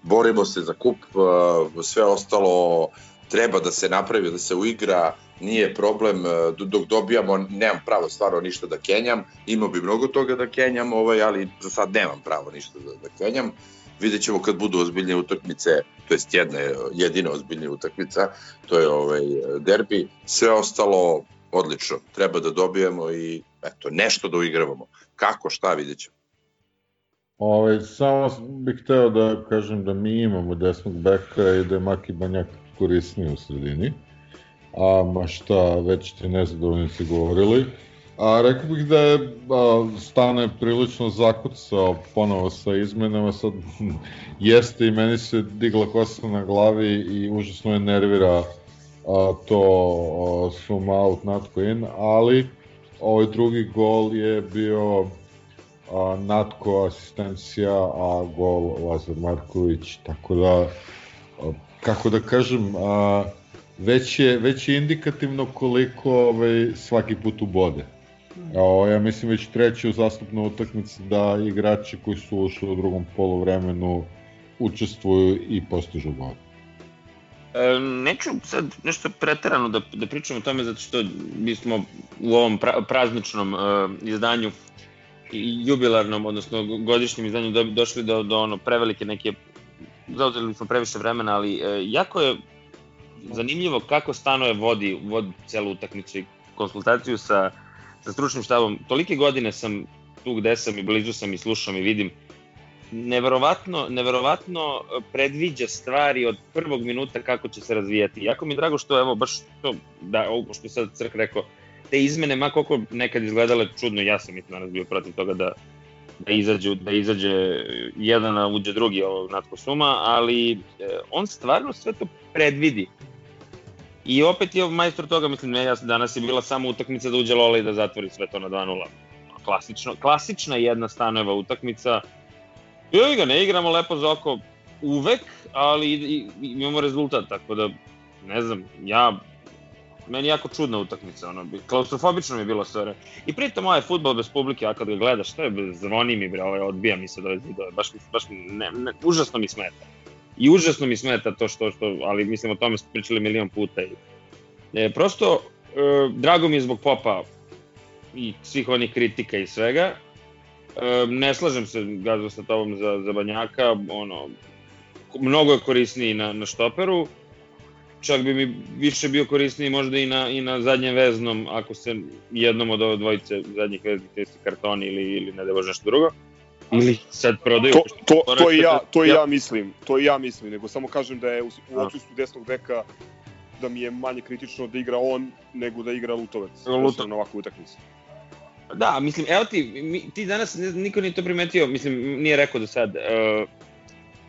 borimo se za kup, uh, sve ostalo treba da se napravi, da se uigra, nije problem, uh, dok dobijamo, nemam pravo stvarno ništa da kenjam, imao bi mnogo toga da kenjam, ovaj, ali za sad nemam pravo ništa da, da kenjam, vidjet ćemo kad budu ozbiljne utakmice, to jest jedna jedina ozbiljnija utakmica, to je ovaj derbi, sve ostalo odlično, treba da dobijemo i eto, nešto da uigravamo. Kako, šta, vidjet ćemo. Ovaj, samo bih hteo da kažem da mi imamo desnog beka i da je Maki Banjak korisniji u sredini. A ma šta, već ti nezadovoljni si govorili. A rekao bih da je a, Stane prilično zakucao ponovo sa izmenama, sad jeste i meni se digla kosa na glavi i užasno je nervira a, to a, sum out, not in, ali ovaj drugi gol je bio a, Natko asistencija, a gol Lazar Marković, tako da, a, kako da kažem, a, već je, već je indikativno koliko ovaj, svaki put ubode. O, ja mislim već treći u zastupnoj utakmici da igrači koji su ušli u drugom polovremenu učestvuju i postižu gol. E, neću sad nešto preterano da, da pričam o tome zato što mi smo u ovom pra, prazničnom uh, izdanju jubilarnom, odnosno godišnjem izdanju do, došli do, do ono prevelike neke zauzeli smo previše vremena, ali uh, jako je zanimljivo kako Stanoje vodi, vodi celu utakmicu i konsultaciju sa, sa stručnim štabom. Tolike godine sam tu gde sam i blizu sam i slušam i vidim neverovatno, neverovatno predviđa stvari od prvog minuta kako će se razvijati. Jako mi je drago što, evo, baš to, da, ovo što je sad Crk rekao, te izmene, ma koliko nekad izgledale čudno, ja sam mislim danas bio protiv toga da, da izađe, da izađe jedan, a uđe drugi ovog Natko Suma, ali e, on stvarno sve to predvidi. I opet je majstor toga, mislim, ne, ja, danas je bila samo utakmica da uđe Lola i da zatvori sve to na 2-0. Klasično, klasična jedna stanova utakmica, Ili ga ne igramo lepo za oko uvek, ali i, i, imamo rezultat, tako da, ne znam, ja, meni jako čudna utakmica, ono, klaustrofobično mi je bilo sve. I pritom ovaj futbol bez publike, a kad ga gledaš, što je, zvoni mi, bre, ovaj, odbija mi se do zidove, baš, baš ne, ne, užasno mi smeta. I užasno mi smeta to što, što ali mislim o tome smo pričali milion puta. I, e, prosto, e, drago mi je zbog popa i svih onih kritika i svega, E, ne slažem se Gazo sa tobom za, za Banjaka, ono, mnogo je korisniji na, na štoperu, čak bi mi više bio korisniji možda i na, i na zadnjem veznom, ako se jednom od ove dvojice zadnjih veznih testi kartoni ili, ili ne da bože nešto drugo. Ili sad prodaju. To, to, to, to i ja, to i ja mislim, to i ja mislim, nego samo kažem da je u, u odsustvu desnog beka da mi je manje kritično da igra on nego da igra Lutovac. Lutovac. Na ovakvu utakmicu. Da, mislim, evo ti, mi, ti danas, ne, niko nije to primetio, mislim, nije rekao do sad, uh,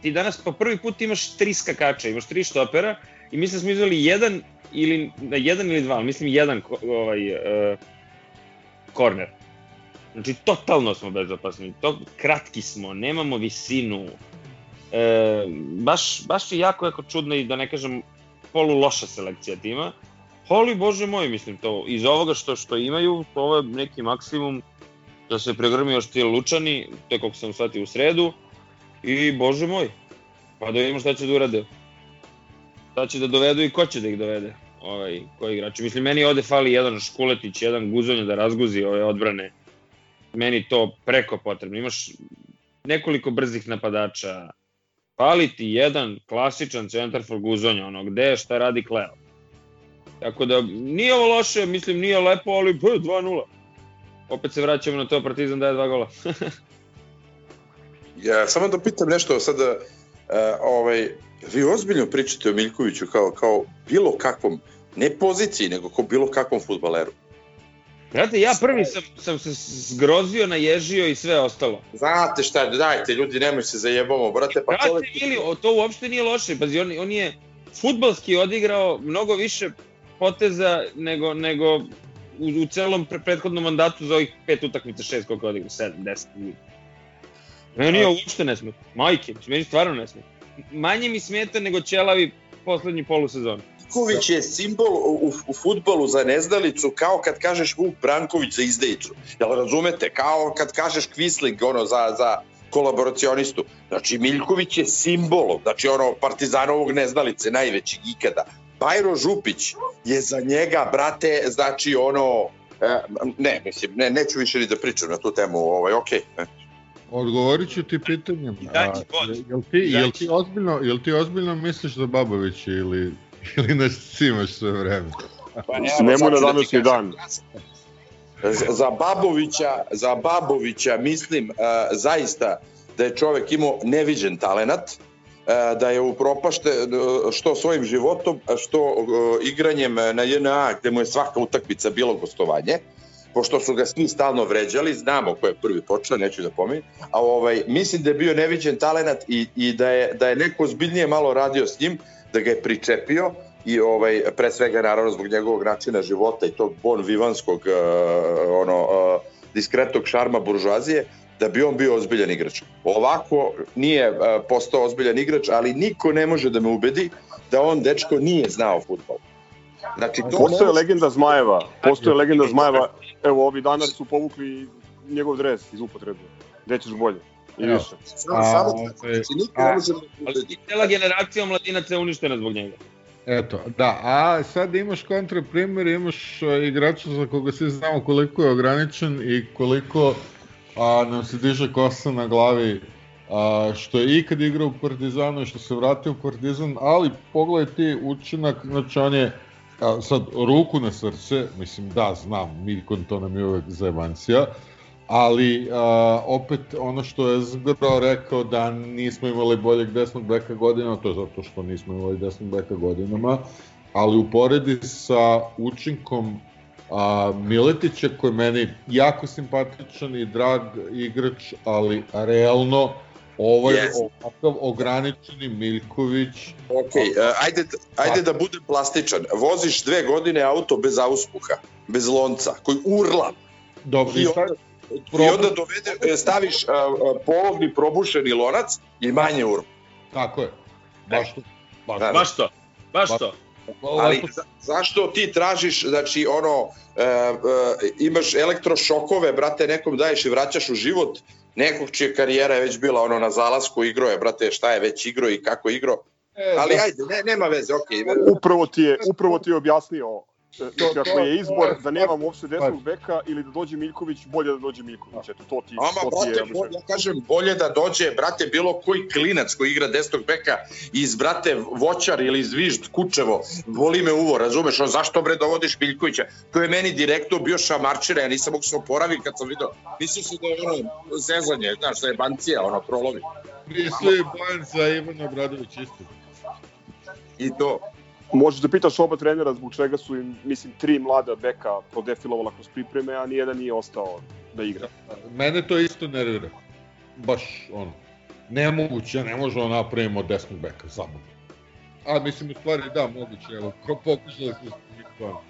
ti danas po prvi put imaš tri skakača, imaš tri štopera i mislim da smo izvali jedan ili, da, jedan ili dva, mislim jedan ovaj, uh, korner. Znači, totalno smo bezopasni, to, kratki smo, nemamo visinu, e, baš, baš je jako, jako čudno i da ne kažem polu loša selekcija tima. Ali, bože moj, mislim, to, iz ovoga što, što imaju, to je neki maksimum da se pregrmi još ti Lučani, je kako sam shvatio u sredu, i bože moj, pa da vidimo šta će da urade. Šta će da dovedu i ko će da ih dovede, ovaj, koji igrači. Mislim, meni ovde fali jedan Škuletić, jedan Guzonja da razguzi ove odbrane. Meni to preko potrebno. Imaš nekoliko brzih napadača, fali ti jedan klasičan centar for Guzonja, ono, gde šta radi Kleo Tako da, nije ovo loše, mislim, nije lepo, ali 2-0. Opet se vraćamo na to, Partizan daje dva gola. ja, samo da pitam nešto sada, ovaj, vi ozbiljno pričate o Miljkoviću kao, kao bilo kakvom, ne poziciji, nego kao bilo kakvom futbaleru. Znate, ja prvi sam, sam se zgrozio, naježio i sve ostalo. Znate šta, dajte, ljudi, nemoj se zajebamo, brate, pa Brate, čovjek... Ili, to uopšte nije loše, pazi, on, on je futbalski odigrao mnogo više poteza nego, nego u, u celom pre, prethodnom mandatu za ovih pet utakmica, šest koliko je odigrao, sedam, deset. Meni je uopšte ne smeta. Majke, meni stvarno ne smeta. Manje mi smeta nego Ćelavi poslednji polusezon. Ivković je simbol u, u futbolu za nezdalicu kao kad kažeš Vuk Branković za izdejicu. Jel razumete? Kao kad kažeš Kvisling ono, za, za kolaboracionistu. Znači, Miljković je simbol, znači ono, partizanovog nezdalice, najvećeg ikada. Bajro Župić je za njega, brate, znači ono, e, ne, mislim, ne, neću više ni da pričam na tu temu, ovaj, okej. Okay. Odgovorit ću ti pitanjem. A, jel, ti, jel, ti ozbiljno, jel ti ozbiljno misliš da Babović ili, ili nas cimaš sve vreme? Pa ne, Nemoj na današnji dan. Za Babovića, za Babovića mislim uh, zaista da je čovek imao neviđen talenat, uh, da je upropašte uh, što svojim životom, što uh, igranjem na JNA gde mu je svaka utakmica bilo gostovanje, pošto su ga svi stalno vređali, znamo ko je prvi počeo, neću da pomenim, a ovaj, mislim da je bio neviđen talenat i, i da, je, da je neko zbiljnije malo radio s njim, da ga je pričepio, i ovaj pre svega naravno zbog njegovog načina života i tog bon vivanskog uh, ono uh, diskretnog šarma buržuazije da bi on bio ozbiljan igrač. Ovako nije uh, postao ozbiljan igrač, ali niko ne može da me ubedi da on dečko nije znao fudbal. Znači, to postoje ne... legenda Zmajeva, postoje legenda Zmajeva, evo ovi danas su povukli njegov dres iz upotrebe. Gde ćeš bolje? I više. Samo, samo, znači, niko ne može da. Cela generacija mladinaca je uništena zbog njega. Eto, da, a sad imaš kontraprimer, imaš uh, igrača za koga svi znamo koliko je ograničen i koliko a, nam se diže kosa na glavi a, što je ikad igrao u Partizanu i što se vratio u Partizan, ali pogledaj ti učinak, znači on je a, sad ruku na srce, mislim da znam, Miljkon to nam je uvek zajebancija, ali a, opet ono što je Zgro rekao da nismo imali boljeg desnog beka godinama, to je zato što nismo imali desnog beka godinama, ali uporedi sa učinkom a, Miletića koji je meni jako simpatičan i drag igrač, ali realno ovaj yes. ovakav ograničeni Miljković. Ok, uh, ajde, ajde da budem plastičan. Voziš dve godine auto bez auspuha, bez lonca, koji urla. Dobro, i, onda, i onda dovede, staviš uh, polovni probušeni lonac i manje urla. Tako je. Baš to. Baš, da, baš to. Baš to. Ali za, zašto ti tražiš, znači ono, e, e, imaš elektrošokove, brate, nekom daješ i vraćaš u život, nekog čija karijera je već bila ono na zalasku, igro je, brate, šta je već igro i kako igro. E, Ali da. ajde, ne, nema veze, okej. Okay. Upravo ti je, upravo ti je objasnio Znači, ako je izbor da nemam uopšte desnog beka ili da dođe Miljković, bolje da dođe Miljković. Eto, to ti, Ama, to ti je... Brate, ja kažem, bolje da dođe, brate, bilo koji klinac koji igra desnog beka iz, brate, Voćar ili iz Vižd, Kučevo, voli me uvo, razumeš, on zašto bre dovodiš Miljkovića? To je meni direktno bio šamarčina, ja nisam mogu se oporaviti kad sam video. Mislio se da je ono zezanje, znaš, da je bancija, ono, prolovi. Misli Bojan za Ivana Obradović isto. I to. Možeš da pitaš oba trenera zbog čega su im, mislim, tri mlada beka prodefilovala kroz pripreme, a nijedan nije ostao da igra. Mene to isto nervira. Baš, ono, nemoguće, ne možemo da napravimo desnog beka, samo. A mislim, u stvari, da, moguće, evo, pokušali smo stvarno.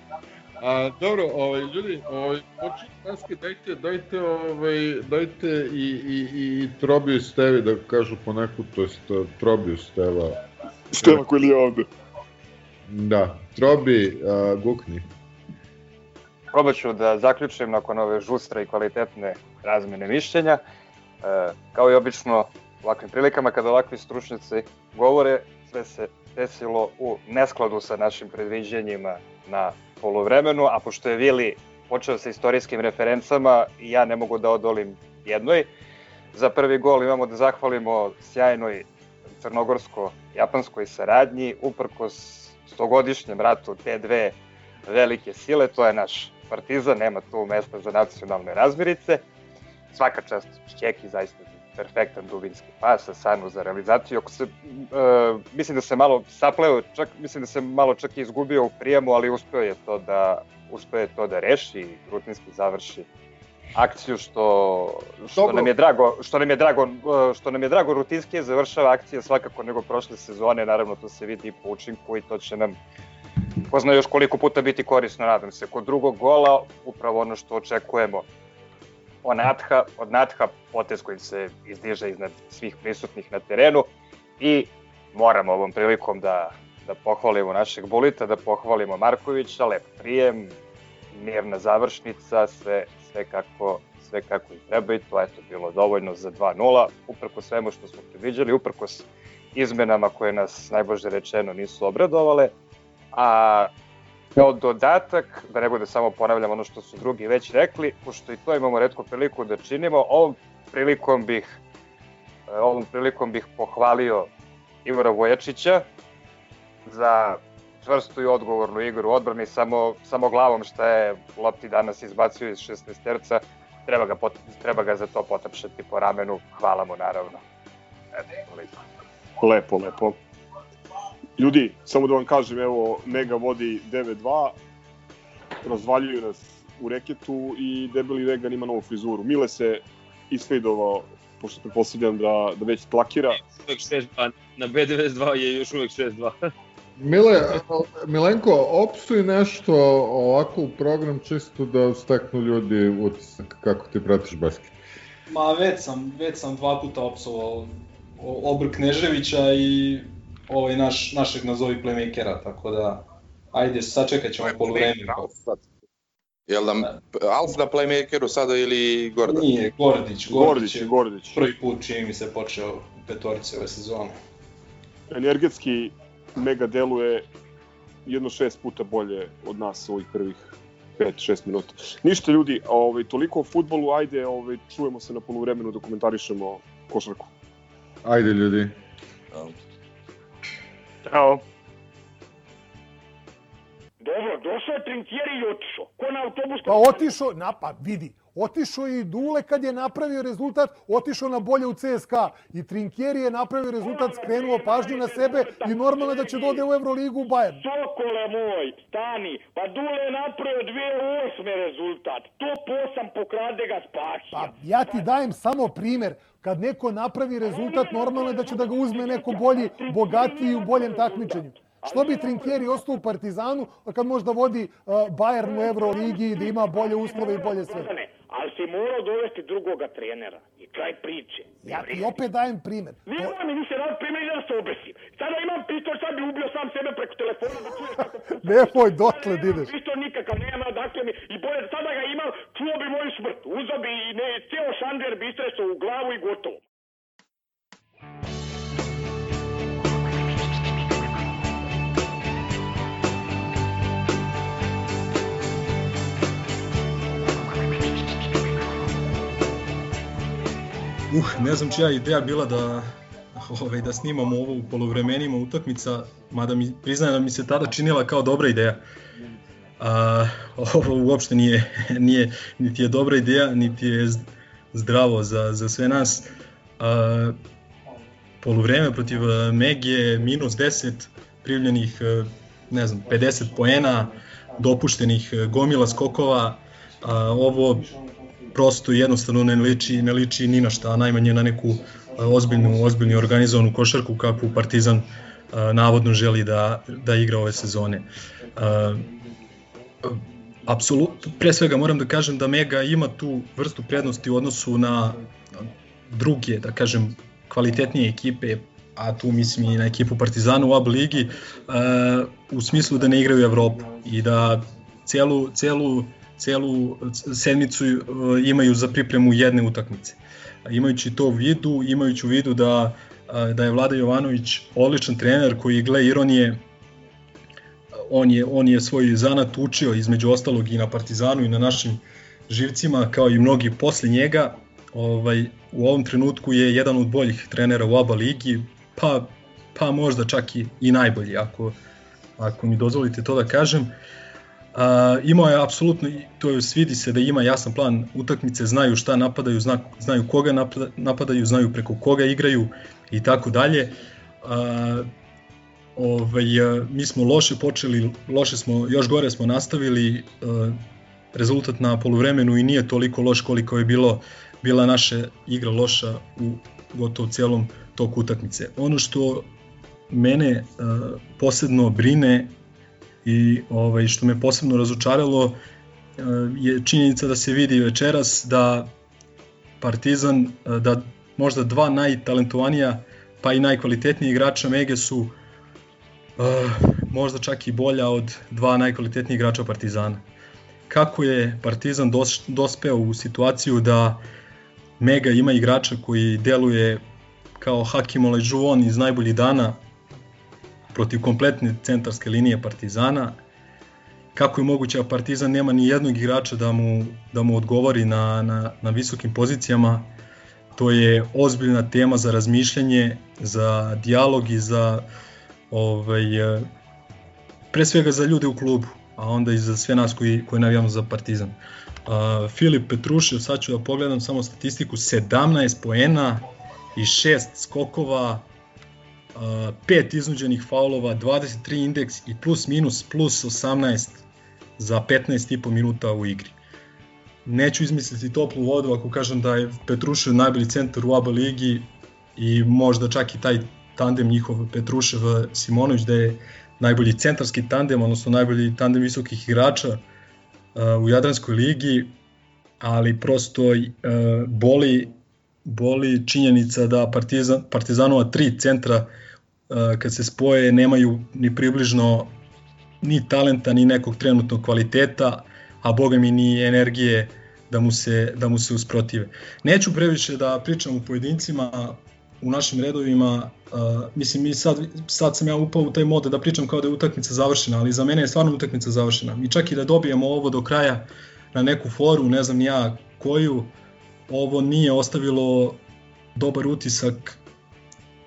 A, dobro, ovaj, ljudi, ovaj, početi paske, dajte, dajte, ovaj, dajte i, i, i Trobiju Stevi da kažu po neku, to jest Trobiju Steva. Steva koji je ovde. Da, Trobi, uh, gukni. Probat ću da zaključim nakon ove žustre i kvalitetne razmene mišljenja. E, kao i obično u ovakvim prilikama kada ovakvi stručnjaci govore, sve se desilo u neskladu sa našim predviđanjima na polovremenu, a pošto je Vili počeo sa istorijskim referencama, ja ne mogu da odolim jednoj. Za prvi gol imamo da zahvalimo sjajnoj crnogorsko-japanskoj saradnji, uprkos stogodišnjem ratu te dve velike sile, to je naš Partizan, nema tu mesta za nacionalne razmirice. Svaka čast Čeki, zaista perfektan dubinski pas, sa Sanu za realizaciju. Ako se, uh, mislim da se malo sapleo, čak, mislim da se malo čak i izgubio u prijemu, ali uspeo je to da, uspeo je to da reši i rutinski završi akciju što, što Dobro. nam je drago, što nam je drago, e, što nam je drago rutinski završava akcija svakako nego prošle sezone, naravno to se vidi po učinku i to će nam ko zna još koliko puta biti korisno, nadam se. Kod drugog gola, upravo ono što očekujemo od Natha, od Natha potez koji se izdiže iznad svih prisutnih na terenu i moramo ovom prilikom da, da pohvalimo našeg Bulita, da pohvalimo Markovića, lep prijem, mirna završnica, sve, sve kako sve kako i treba i to je to bilo dovoljno za 2-0, uprko svemu što smo predviđali, uprkos izmenama koje nas najbolje rečeno nisu obradovale, a kao dodatak, da ne bude samo ponavljam ono što su drugi već rekli, pošto i to imamo redko priliku da činimo, ovom prilikom bih ovom prilikom bih pohvalio Ivora Vojačića za čvrstu i odgovornu igru u odbrani, samo, samo glavom šta je lopti danas izbacio iz 16 terca, treba ga, pot, treba ga za to potapšati po ramenu, hvala mu naravno. Eto. Lepo, lepo. Ljudi, samo da vam kažem, evo, Mega vodi 9-2, razvaljuju nas u reketu i debeli vegan ima novu frizuru. Mile se isfejdovao, pošto pretpostavljam da, da već plakira. Uvek 6-2, na B92 je još uvek 6-2. Mile, Milenko, opsuj nešto ovako u program čisto da steknu ljudi utisak kako ti pratiš basket. Ma već sam, već sam dva puta opsovao Obr Kneževića i ovaj naš, našeg nazovi playmakera, tako da ajde, sačekat ćemo polovreme. Jel nam Alf na playmakeru sada ili Gordon? Nije, Gordić, Gordić Gordić je Gordić. prvi put čini mi se počeo u petorici ove sezone. Energetski Mega deluje jedno šest puta bolje od nas u ovih prvih 5-6 minuta. Ništa ljudi, ovaj, toliko o futbolu, ajde, ovaj, čujemo se na poluvremenu da komentarišemo košarku. Ajde ljudi. Ćao. Dobro, došao je Trinkieri i otišao. Ko na autobus? Pa otišao, na, pa vidi, otišao je i Dule kad je napravio rezultat, otišao na bolje u CSKA. I Trinkieri je napravio rezultat, skrenuo pažnju na sebe i normalno da će dode u Euroligu u Bayern. Sokole moj, stani. Pa Dule je napravio 2008. rezultat. Top 8 pokrade ga spasi. Pa ja ti dajem samo primer. Kad neko napravi rezultat, normalno je da će da ga uzme neko bolji, bogatiji u boljem takmičenju. Što bi Trinkieri ostao u Partizanu, kad možda vodi uh, Bayern u Euroligi i da ima bolje uslove i bolje sve? Ne, ali si morao dovesti drugoga trenera. I kraj priče. Ja ti opet dajem primer. Nema mi više rad primjer da se obesim. Sada imam pištolj, sad bi ubio sam sebe preko telefona da čuješ kako... Nemoj dotle da ideš. Pištolj nikakav nema, dakle mi, i bolje, sada ga imam, čuo bi moju smrt. Uzao bi i ne, cijelo šander bi istresao u glavu i gotovo. Uh, ne znam čija je ideja bila da ovaj, da snimamo ovo u polovremenima utakmica, mada mi priznajem da mi se tada činila kao dobra ideja. A, ovo uopšte nije, nije, niti je dobra ideja, niti je zdravo za, za sve nas. A, poluvreme protiv a, Megije minus 10 primljenih ne znam, 50 poena, dopuštenih gomila skokova. A, ovo prosto jednostavno ne liči, ne liči ni na šta, najmanje na neku ozbiljnu, ozbiljnu organizovanu košarku kakvu Partizan navodno želi da, da igra ove sezone. Apsolutno, pre svega moram da kažem da Mega ima tu vrstu prednosti u odnosu na druge, da kažem, kvalitetnije ekipe, a tu mislim i na ekipu Partizana u ABA ligi, u smislu da ne igraju Evropu i da celu, celu, celu sedmicu uh, imaju za pripremu jedne utakmice. Imajući to u vidu, imajući u vidu da, uh, da je Vlada Jovanović odličan trener koji, gle ironije, on je, on je svoj zanat učio između ostalog i na Partizanu i na našim živcima kao i mnogi posle njega ovaj, u ovom trenutku je jedan od boljih trenera u ABA ligi pa, pa možda čak i, i najbolji ako, ako mi dozvolite to da kažem A, imao je apsolutno, to je svidi se da ima jasan plan utakmice, znaju šta napadaju, zna, znaju koga napada, napadaju, znaju preko koga igraju i tako dalje. A, ovaj, mi smo loše počeli, loše smo, još gore smo nastavili, a, rezultat na poluvremenu i nije toliko loš koliko je bilo bila naša igra loša u gotovo cijelom toku utakmice. Ono što mene uh, posebno brine i ovaj što me posebno razočaralo uh, je činjenica da se vidi večeras da Partizan uh, da možda dva najtalentovanija pa i najkvalitetniji igrača Mege su uh, možda čak i bolja od dva najkvalitetnijih igrača Partizana. Kako je Partizan dos, dospeo u situaciju da Mega ima igrača koji deluje kao Hakim Olajuwon iz najboljih dana protiv kompletne centarske linije Partizana. Kako je moguće da Partizan nema ni jednog igrača da mu, da mu odgovori na, na, na visokim pozicijama. To je ozbiljna tema za razmišljanje, za dijalog i za ovaj, pre svega za ljude u klubu, a onda i za sve nas koji, koji navijamo za Partizan. Uh, Filip Petrušev, sad ću da pogledam samo statistiku, 17 poena i 6 skokova, 5 iznuđenih faulova, 23 indeks i plus minus plus 18 za 15,5 minuta u igri. Neću izmisliti toplu vodu ako kažem da je Petrušev najbolji centar u ABA ligi i možda čak i taj tandem njihov Petrušev Simonović da je najbolji centarski tandem, odnosno najbolji tandem visokih igrača uh, u Jadranskoj ligi, ali prosto boli, boli činjenica da Partizan, Partizanova tri centra uh, kad se spoje nemaju ni približno ni talenta, ni nekog trenutnog kvaliteta, a boga mi ni energije da mu se, da mu se usprotive. Neću previše da pričam u pojedincima, u našim redovima, uh, mislim, mi sad, sad sam ja upao u taj mod da pričam kao da je utakmica završena, ali za mene je stvarno utakmica završena. I čak i da dobijemo ovo do kraja na neku foru, ne znam ja koju, ovo nije ostavilo dobar utisak,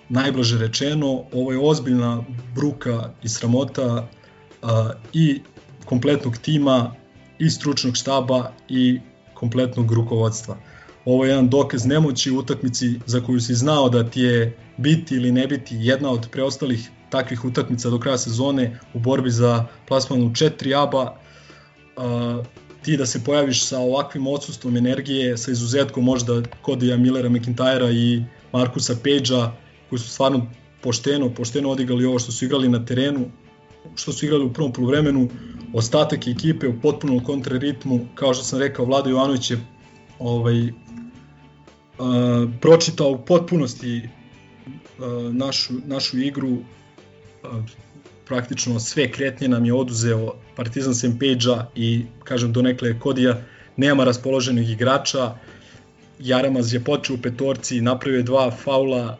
najblaže rečeno, ovo je ozbiljna bruka i sramota uh, i kompletnog tima, i stručnog štaba, i kompletnog rukovodstva. Ovo je jedan dokaz nemoći u utakmici za koju si znao da ti je biti ili ne biti jedna od preostalih takvih utakmica do kraja sezone u borbi za plasman u 4 aba. Uh, ti da se pojaviš sa ovakvim odsustvom energije, sa izuzetkom možda Kodija Millera McIntyra i Markusa Page-a, koji su stvarno pošteno, pošteno odigrali ovo što su igrali na terenu, što su igrali u prvom poluvremenu, ostatak ekipe u potpunom kontraritmu, kao što sam rekao, Vlado Jovanović je ovaj, uh, pročitao u potpunosti uh, našu, našu igru, uh, praktično sve kretnje nam je oduzeo Partizan Sempeđa i kažem donekle Kodija, nema raspoloženih igrača, Jaramaz je počeo u petorci, napravio dva faula,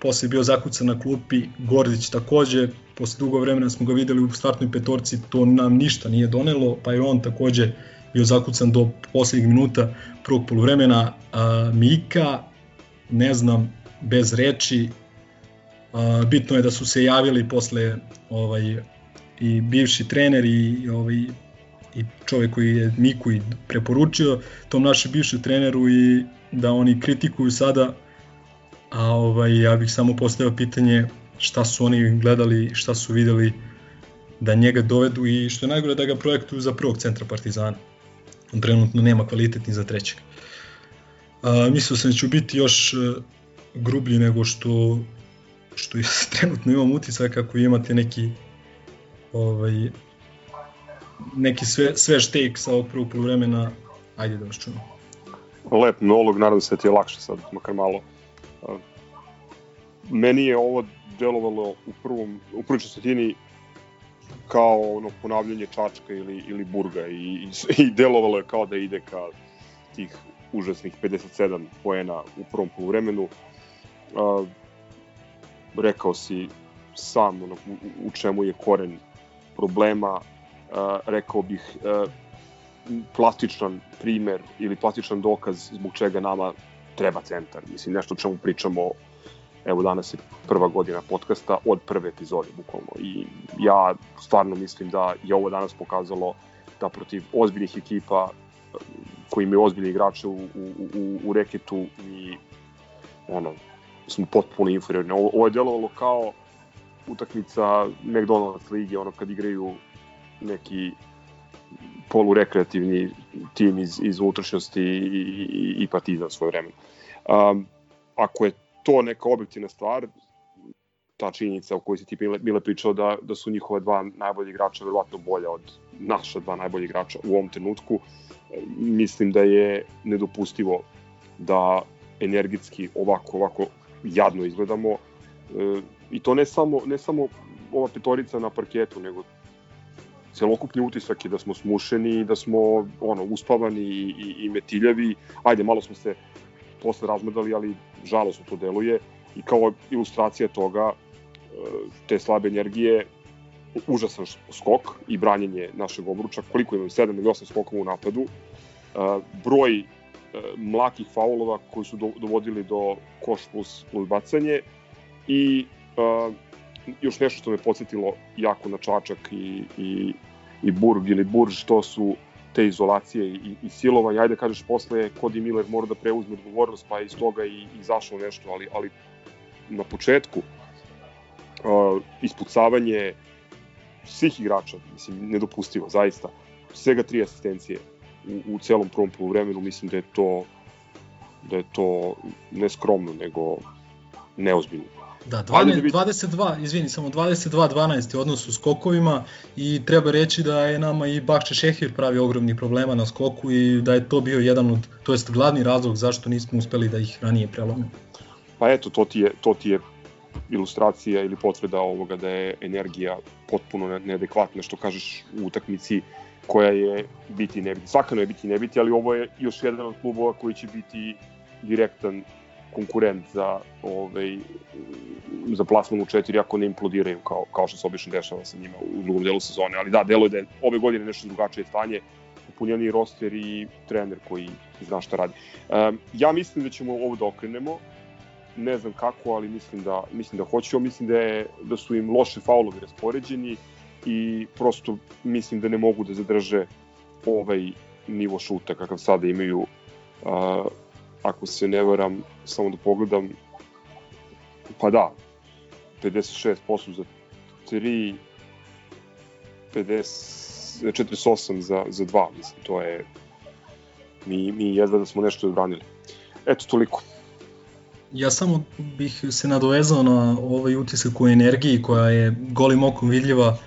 posle je bio zakucan na klupi, Gordić takođe, posle dugo vremena smo ga videli u startnoj petorci, to nam ništa nije donelo, pa je on takođe bio zakucan do poslednjeg minuta prvog polovremena. Mika, ne znam, bez reči, bitno je da su se javili posle ovaj, i bivši trener i ovaj, i čovek koji je Miku i preporučio tom našem bivšem treneru i da oni kritikuju sada a ovaj, ja bih samo postavio pitanje šta su oni gledali, šta su videli da njega dovedu i što je najgore da ga projektuju za prvog centra Partizana. On trenutno nema kvalitet ni za trećeg. A, mislio sam da ću biti još e, grublji nego što što trenutno imam utisak kako imate neki ovaj, neki sve, sve štejk sa ovog prvog vremena, ajde da vas čujemo. Lep nolog, nadam se da ti je lakše sad, makar malo. Meni je ovo delovalo u prvom, u prvoj četvrtini kao ono ponavljanje Čačka ili, ili Burga i, i, i delovalo je kao da ide ka tih užasnih 57 poena u prvom poluvremenu. Rekao si sam ono, u, u čemu je koren problema, uh, rekao bih uh, plastičan primer ili plastičan dokaz zbog čega nama treba centar. Mislim, nešto o čemu pričamo evo danas je prva godina podcasta od prve epizode bukvalno i ja stvarno mislim da je ovo danas pokazalo da protiv ozbiljnih ekipa koji imaju ozbiljni igrače u, u, u, u reketu i ono, smo potpuno inferiorni. Ovo, ovo je delovalo kao utakmica McDonald's lige, ono kad igraju neki polurekreativni tim iz, iz unutrašnjosti i, i, i Partizan svoje vreme. Um, ako je to neka objektivna stvar, ta činjenica o kojoj si ti bile, pričao da, da su njihova dva najbolji igrača verovatno bolja od naša dva najbolji igrača u ovom trenutku, mislim da je nedopustivo da energetski ovako, ovako jadno izgledamo e, i to ne samo, ne samo ova petorica na parketu, nego celokupni utisak je da smo smušeni, da smo ono uspavani i, i, i metiljavi. Ajde, malo smo se posle razmrdali, ali žalosno to deluje i kao ilustracija toga te slabe energije užasan skok i branjenje našeg obruča, koliko imaju 7 ili 8 skokova u napadu, broj mlakih faulova koji su dovodili do koš plus, plus bacanje i još nešto što me podsjetilo jako na Čačak i, i, i Burg ili Burž, to su te izolacije i, i silovanja. Ajde kažeš posle Cody Miller mora da preuzme odgovornost pa iz toga i izašlo nešto, ali, ali na početku uh, ispucavanje svih igrača, mislim, nedopustivo, zaista. Svega tri asistencije u, u celom prvom polovremenu, mislim da je to da je to ne skromno, nego neozbiljno. Da, 12, 22, izvini, samo 22-12 u odnosu skokovima i treba reći da je nama i Bakše Šehir pravi ogromni problema na skoku i da je to bio jedan od, to jest glavni razlog zašto nismo uspeli da ih ranije prelomimo. Pa eto, to ti je, to ti je ilustracija ili potvrda ovoga da je energija potpuno neadekvatna, što kažeš u utakmici koja je biti i ne biti. Svakano je biti i ne biti, ali ovo je još jedan od klubova koji će biti direktan konkurent za ovaj za plasman u četiri ako ne implodiraju kao, kao što se obično dešava sa njima u drugom delu sezone. Ali da, deluje da je ove godine nešto drugačije stanje, upunjeni roster i trener koji zna šta radi. Um, ja mislim da ćemo ovo da okrenemo, ne znam kako, ali mislim da, mislim da hoćemo, mislim da, je, da su im loše faulovi raspoređeni i prosto mislim da ne mogu da zadrže ovaj nivo šuta kakav sada imaju. Uh, ako se ne varam samo da pogledam pa da 56% za 3 50 48 za, za 2 mislim to je mi, mi jedva da smo nešto odbranili. Eto toliko. Ja samo bih se nadovezao na ovaj utisak o energiji koja je golim okom vidljiva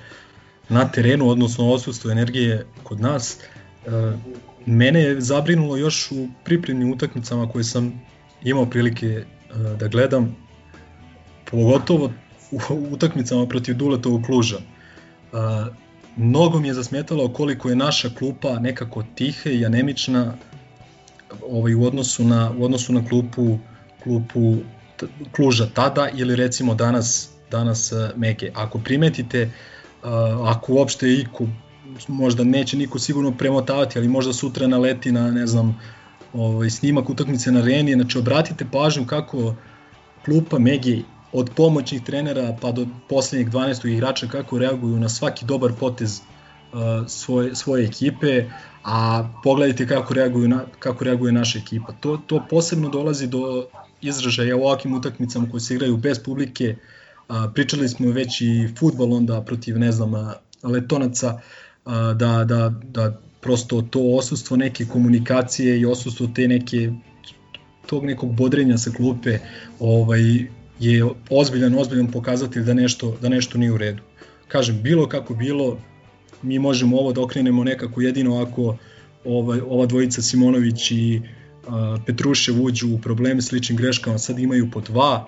na terenu, odnosno odsutstvo energije kod nas. E, mene je zabrinulo još u pripremnim utakmicama koje sam imao prilike e, da gledam, pogotovo u utakmicama protiv Duletovog kluža. E, mnogo mi je zasmetalo koliko je naša klupa nekako tihe i anemična ovaj, u, odnosu na, u odnosu na klupu klupu Kluža tada ili recimo danas danas e, Mege. Ako primetite, e, ako uopšte iku, možda neće niko sigurno premotavati, ali možda sutra naleti na, ne znam, ovaj, snimak utakmice na areni, znači obratite pažnju kako klupa Megi od pomoćnih trenera pa do poslednjeg 12. igrača kako reaguju na svaki dobar potez uh, svoje, svoje ekipe, a pogledajte kako reaguju na, kako reaguje naša ekipa. To, to posebno dolazi do izražaja u ovakvim utakmicama koje se igraju bez publike. A, pričali smo već i futbol onda protiv, ne znam, letonaca, a, da, da, da prosto to osustvo neke komunikacije i osustvo te neke tog nekog bodrenja sa klupe ovaj, je ozbiljan, ozbiljan pokazatelj da nešto, da nešto nije u redu. Kažem, bilo kako bilo, mi možemo ovo da okrenemo nekako jedino ako ovaj, ova dvojica Simonović i Petrušev uđu u probleme s ličnim greškama, sad imaju po dva,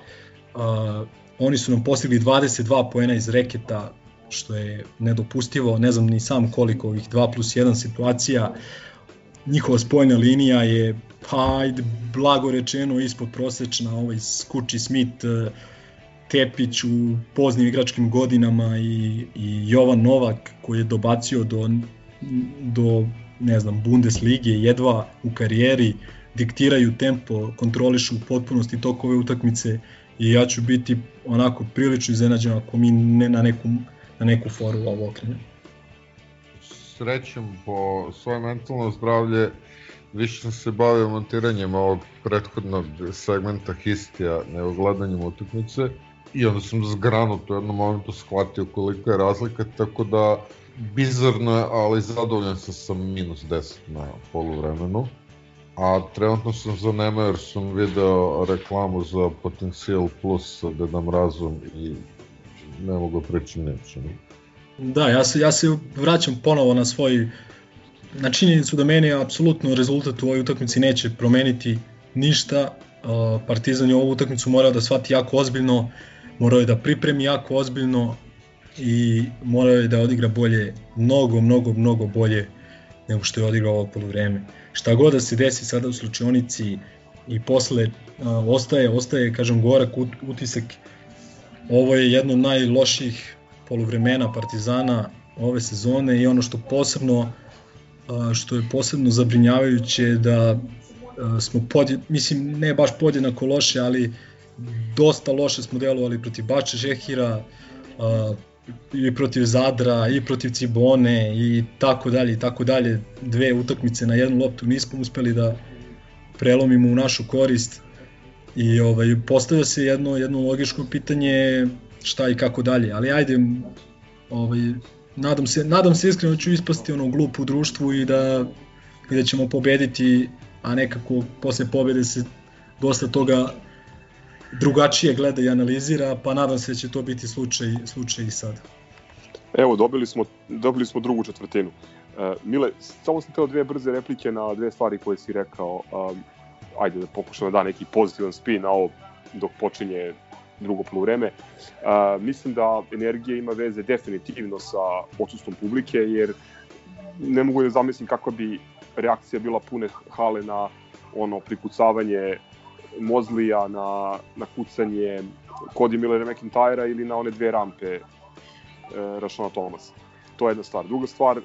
oni su nam postigli 22 poena iz reketa, što je nedopustivo, ne znam ni sam koliko ovih 2 plus 1 situacija, njihova spojna linija je, pa ajde, blago rečeno, ispod prosečna, ovaj Skuči Smith, Tepić u poznim igračkim godinama i, i Jovan Novak koji je dobacio do, do ne znam, Bundeslige jedva u karijeri, diktiraju tempo, kontrolišu u potpunosti tokove utakmice i ja ću biti onako prilično iznenađen ako mi ne na neku, na neku foru ovo okrenemo. Srećem po svoje mentalno zdravlje više sam se bavio montiranjem ovog prethodnog segmenta histija nego gledanjem utakmice i onda sam zgranuto u jednom momentu shvatio koliko je razlika, tako da bizarno je, ali zadovoljan sam sa minus 10 na poluvremenu. A trenutno sam zanema jer sam video reklamu za Potencijal Plus sa Dedam Razom i ne mogu preći neće. Da, ja se, ja se vraćam ponovo na svoj na činjenicu da meni apsolutno rezultat u ovoj utakmici neće promeniti ništa. Partizan je ovu utakmicu morao da shvati jako ozbiljno, morao je da pripremi jako ozbiljno i morao je da odigra bolje, mnogo, mnogo, mnogo bolje nego što je odigrao ovo polovreme. Šta god da se desi sada u slučionici i posle a, ostaje, ostaje, kažem, gorak utisak. Ovo je jedno od najloših poluvremena Partizana ove sezone i ono što posebno što je posebno zabrinjavajuće da smo podje, mislim ne baš podjednako loše, ali dosta loše smo delovali protiv Bača Žehira, i protiv Zadra, i protiv Cibone i tako dalje i tako dalje. Dve utakmice na jednu loptu nismo uspeli da prelomimo u našu korist i ovaj postavlja se jedno jedno logičko pitanje šta i kako dalje, ali ajde ovaj nadam se nadam se iskreno da ću ispasti ono glup u društvu i da i da ćemo pobediti, a nekako posle pobede se dosta toga drugačije gleda i analizira, pa nadam se da će to biti slučaj, slučaj i sada. Evo, dobili smo, dobili smo drugu četvrtinu. Uh, Mile, samo sam teo dve brze replike na dve stvari koje si rekao. Um, ajde da pokušam da da neki pozitivan spin na ovo dok počinje drugo polovreme. Uh, mislim da energija ima veze definitivno sa odsustvom publike, jer ne mogu da zamislim kakva bi reakcija bila pune hale na ono prikucavanje Mozlija na, na kucanje Cody Millera McIntyra ili na one dve rampe e, Rašona Thomas. To je jedna stvar. Druga stvar, e,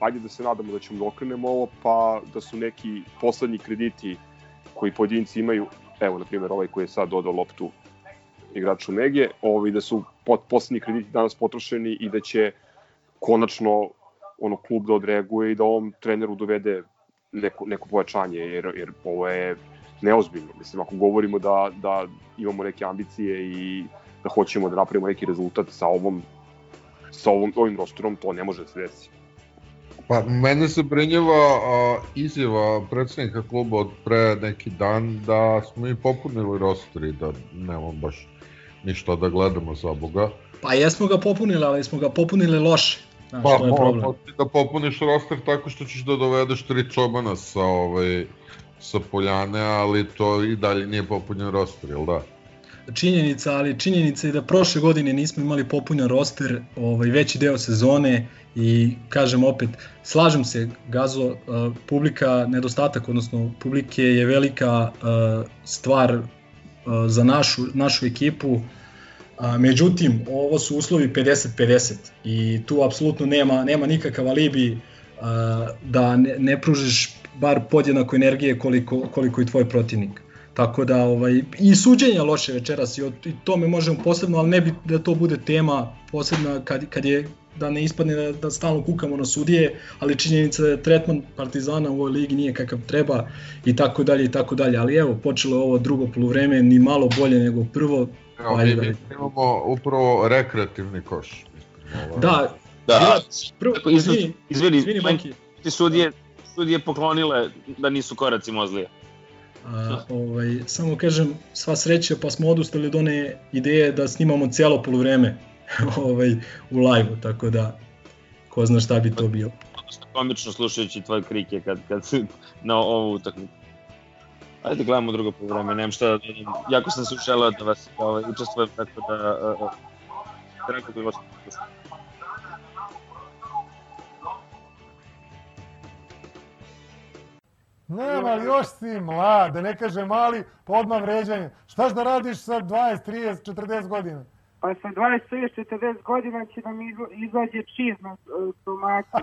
ajde da se nadamo da ćemo da okrenemo ovo, pa da su neki poslednji krediti koji pojedinci imaju, evo na primjer ovaj koji je sad dodao loptu igraču Mege, ovaj, da su pot, poslednji krediti danas potrošeni i da će konačno ono klub da odreaguje i da ovom treneru dovede neko, neko pojačanje, jer, jer ovo je neozbiljno. Mislim, ako govorimo da, da imamo neke ambicije i da hoćemo da napravimo neki rezultat sa ovom sa ovom, ovim rosterom, to ne može da se desi. Pa mene se brinjava a, izjava predsednika kluba od pre neki dan da smo i popunili roster i da nemamo baš ništa da gledamo za Boga. Pa jesmo ga popunili, ali smo ga popunili loše. Znaš, pa, to je problem. da popuniš roster tako što ćeš da dovedeš tri čobana sa ovaj, sa Poljane, ali to i dalje nije popunjen roster, jel da? Činjenica, ali činjenica je da prošle godine nismo imali popunjen roster, ovaj, veći deo sezone i kažem opet, slažem se, Gazo, uh, publika, nedostatak, odnosno publike je velika uh, stvar uh, za našu, našu ekipu, međutim, ovo su uslovi 50-50 i tu apsolutno nema, nema nikakav alibi da ne, ne pružiš bar podjednako energije koliko, koliko i tvoj protivnik. Tako da ovaj i suđenja loše večeras i, od, i tome možemo posebno, ali ne bi da to bude tema posebna kad, kad je da ne ispadne da, da stalno kukamo na sudije, ali činjenica da tretman Partizana u ovoj ligi nije kakav treba i tako dalje i tako dalje. Ali evo, počelo je ovo drugo poluvreme, ni malo bolje nego prvo. Evo, mi, mi imamo upravo rekreativni koš. Da, da. Prvo, izvini, izvini, izvini, Banki. Ti sudije sudije poklonile da nisu koraci Mozlija. A, ovaj, samo kažem, sva sreća, pa smo odustali od one ideje da snimamo cijelo polovreme ovaj, u live tako da ko zna šta bi to bilo. Odnosno komično slušajući tvoj krike kad, kad na ovu utakmicu. Ajde da gledamo drugo polovreme, nemam šta da. Jako sam se uželeo da vas ovaj, učestvujem, tako da uh, uh, drago bi vas slušao. Nema, još si mlad, da ne kaže mali, pa odmah vređanje. Štaš da radiš sa 20, 30, 40 godina? Pa sa 20, 30, 40 godina će mi izađe čiz na stomaku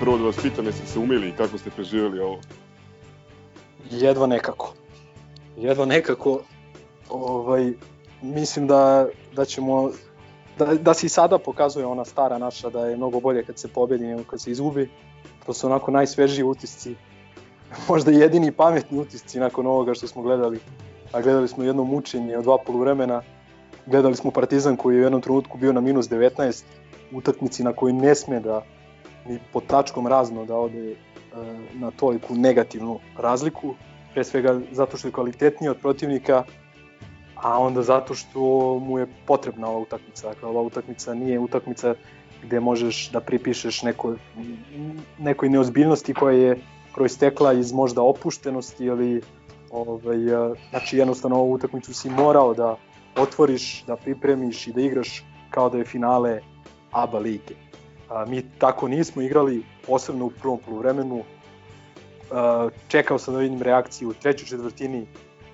Prvo da vas pitam, jeste se umili i kako ste preživjeli ovo? Jedva nekako. Jedva nekako, ovaj, mislim da, da ćemo da, da se i sada pokazuje ona stara naša da je mnogo bolje kad se pobedi nego kad se izgubi. To su onako najsvežiji utisci, možda jedini pametni utisci nakon ovoga što smo gledali. A gledali smo jedno mučenje od dva poluvremena, gledali smo Partizan koji je u jednom trenutku bio na minus 19, utakmici na kojoj ne sme da ni pod tačkom razno da ode na toliku negativnu razliku, pre svega zato što je kvalitetniji od protivnika, a onda zato što mu je potrebna ova utakmica. Dakle, ova utakmica nije utakmica gde možeš da pripišeš neko, nekoj neozbiljnosti koja je proistekla iz možda opuštenosti ili ovaj, znači jednostavno ovu utakmicu si morao da otvoriš, da pripremiš i da igraš kao da je finale ABA lige. A, mi tako nismo igrali, posebno u prvom poluvremenu. A, čekao sam da vidim reakciju u trećoj četvrtini,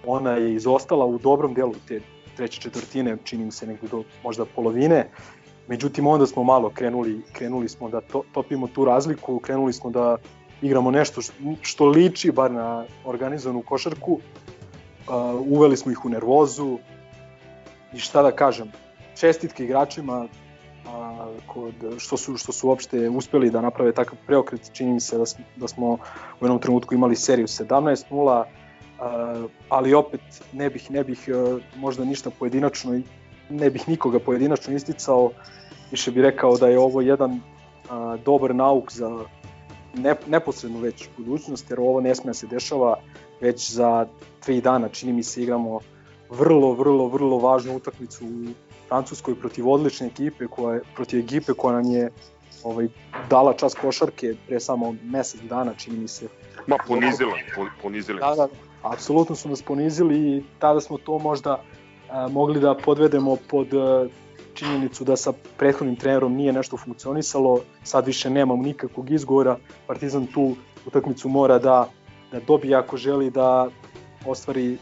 ona je izostala u dobrom delu te treće četvrtine, čini mi se negde do možda polovine. Međutim, onda smo malo krenuli, krenuli smo da to, topimo tu razliku, krenuli smo da igramo nešto što liči bar na organizovanu košarku. Uveli smo ih u nervozu i šta da kažem, čestitke igračima a, kod, što, su, što su uopšte uspeli da naprave takav preokret, čini mi se da smo, da smo u jednom trenutku imali seriju 17-0, ali opet ne bih, ne bih možda ništa pojedinačno, ne bih nikoga pojedinačno isticao, više bih rekao da je ovo jedan a, dobar nauk za ne, neposrednu već budućnost, jer ovo ne sme da se dešava već za tri dana, čini mi se igramo vrlo, vrlo, vrlo važnu utakmicu u Francuskoj protiv odlične ekipe, koja je, protiv ekipe koja nam je ovaj, dala čas košarke pre samo mesec dana, čini mi se. Ma, ponizila, ponizila. Da, da, apsolutno su nas ponizili i tada smo to možda a, mogli da podvedemo pod a, činjenicu da sa prethodnim trenerom nije nešto funkcionisalo, sad više nemamo nikakvog izgovora, Partizan tu utakmicu mora da, da dobije ako želi da ostvari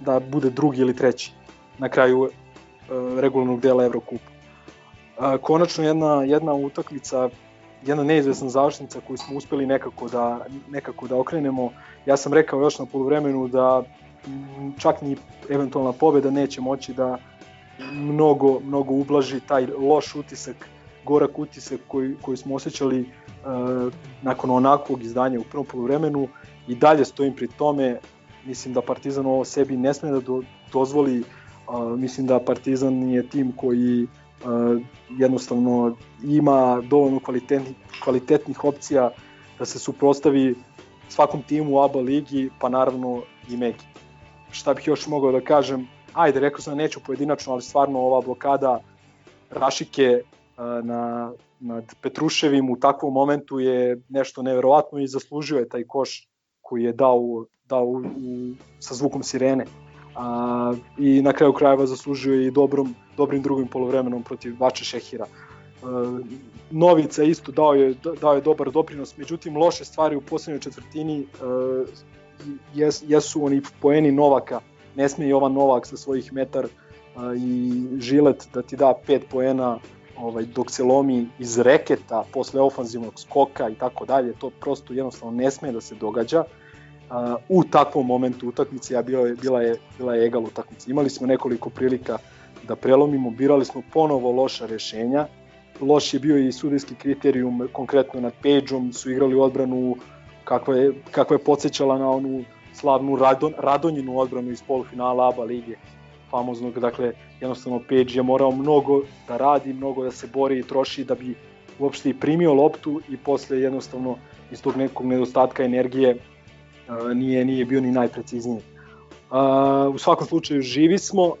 da bude drugi ili treći na kraju regularnog dela Evrokupa. Konačno jedna, jedna utakmica, jedna neizvesna završnica koju smo uspeli nekako da, nekako da okrenemo. Ja sam rekao još na polovremenu da čak ni eventualna pobeda neće moći da mnogo, mnogo ublaži taj loš utisak, gorak utisak koji, koji smo osjećali uh, nakon onakvog izdanja u prvom polovremenu i dalje stojim pri tome, mislim da Partizan ovo sebi ne sme da do, dozvoli, uh, mislim da Partizan je tim koji uh, jednostavno ima dovoljno kvalitetnih, kvalitetnih opcija da se suprostavi svakom timu u ABA ligi, pa naravno i Megi. Šta bih još mogao da kažem, ajde, rekao sam da neću pojedinačno, ali stvarno ova blokada Rašike na, nad Petruševim u takvom momentu je nešto neverovatno i zaslužio je taj koš koji je dao, dao u, u, sa zvukom sirene. A, I na kraju krajeva zaslužio i dobrom, dobrim drugim polovremenom protiv Vače Šehira. A, Novica isto dao je, dao je dobar doprinos, međutim loše stvari u poslednjoj četvrtini a, jes, jesu oni poeni Novaka ne smije Jovan Novak sa svojih metar a, i žilet da ti da 5 poena ovaj, dok se lomi iz reketa posle ofanzivnog skoka i tako dalje, to prosto jednostavno ne sme da se događa. Uh, u takvom momentu utakmice, a bila je, bila je, bila je egal utakmica. Imali smo nekoliko prilika da prelomimo, birali smo ponovo loša rešenja. Loš je bio i sudijski kriterijum, konkretno nad Pejđom, su igrali odbranu kakva je, kakva je podsjećala na onu slavnu Radon, Radonjinu odbranu iz polufinala ABA lige famoznog, dakle jednostavno Page je morao mnogo da radi, mnogo da se bori i troši da bi uopšte i primio loptu i posle jednostavno iz tog nekog nedostatka energije nije, nije bio ni najprecizniji. Uh, u svakom slučaju živi smo,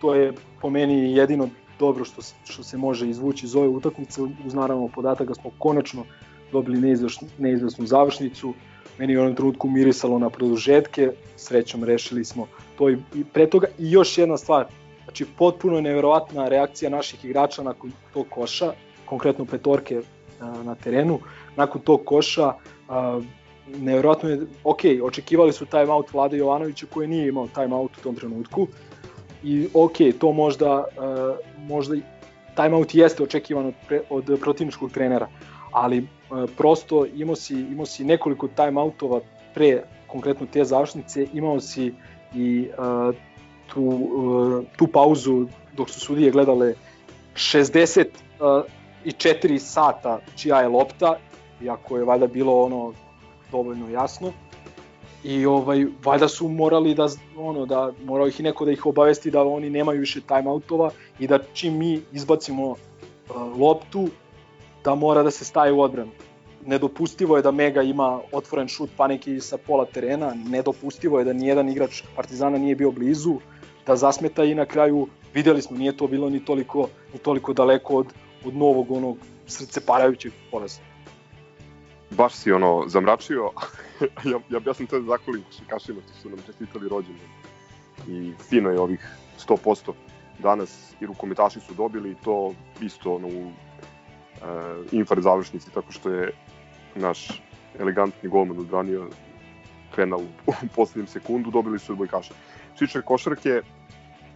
to je po meni jedino dobro što, što se može izvući iz ove utakmice, uz naravno podatak da smo konačno dobili neizvesnu, neizvesnu završnicu, meni je u onom trenutku mirisalo na produžetke, srećom rešili smo to i, i pre toga. I još jedna stvar, znači potpuno neverovatna reakcija naših igrača nakon tog koša, konkretno petorke na terenu, nakon tog koša, a, neverovatno je, ok, očekivali su time out Vlada Jovanovića koji nije imao time out u tom trenutku i ok, to možda, a, možda time out jeste očekivan od, pre, od protivničkog trenera, ali prosto imao si, imao si nekoliko timeoutova pre konkretno te završnice, imao si i uh, tu, uh, tu pauzu dok su sudije gledale 64 sata čija je lopta, iako je valjda bilo ono dovoljno jasno. I ovaj valjda su morali da ono da morao ih i neko da ih obavesti da oni nemaju više timeoutova i da čim mi izbacimo uh, loptu da mora da se staje u odbranu. Nedopustivo je da Mega ima otvoren šut paniki sa pola terena, nedopustivo je da nijedan igrač Partizana nije bio blizu, da zasmeta i na kraju videli smo nije to bilo ni toliko ni toliko daleko od od novog onog srce parajućeg poraza. Baš si ono zamračio, ja, ja, ja sam te zahvalim košarkašima što su nam čestitali rođendan. I fino je ovih 100% danas i rukometaši su dobili to isto ono, u e, infar završnici, tako što je naš elegantni golman odbranio penal u poslednjem sekundu, dobili su odbojkaše. Što košarke,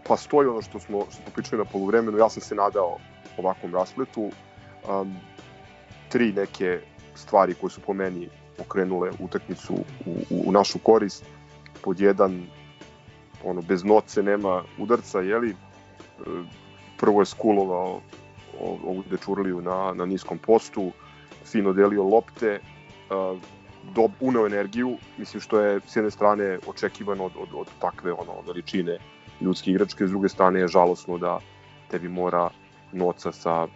pa stoji ono što smo, što smo pričali na poluvremenu, ja sam se nadao ovakvom raspletu. Um, tri neke stvari koje su po meni pokrenule utakmicu u, u, u našu korist. Pod jedan, ono, bez noce nema udarca, jeli? E, prvo je skulovao ovu dečurliju na, na niskom postu, fino delio lopte, uh, dob, uneo energiju, mislim što je s jedne strane očekivano od, od, od takve ono, veličine ljudske igračke, s druge strane je žalosno da tebi mora noca sa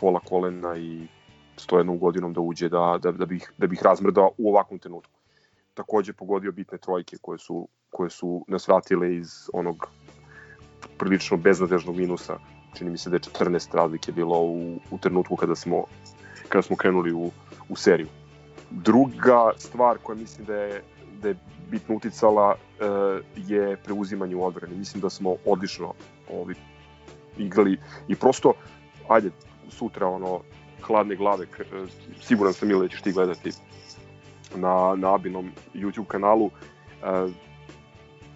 pola kolena i 101 godinom da uđe da, da, da, bih, da bih razmrdao u ovakvom trenutku. Takođe pogodio bitne trojke koje su, koje su nas vratile iz onog prilično beznadežnog minusa. Čini mi se da je 14 razlike bilo u, u trenutku kada smo, kada smo krenuli u, u seriju. Druga stvar koja mislim da je, da je bitno uticala e, je preuzimanje u odbrani. Mislim da smo odlično ovi, igrali i prosto, ajde, sutra ono, hladne glave, e, siguran sam ili da ćeš ti gledati na, na Abinom YouTube kanalu, e,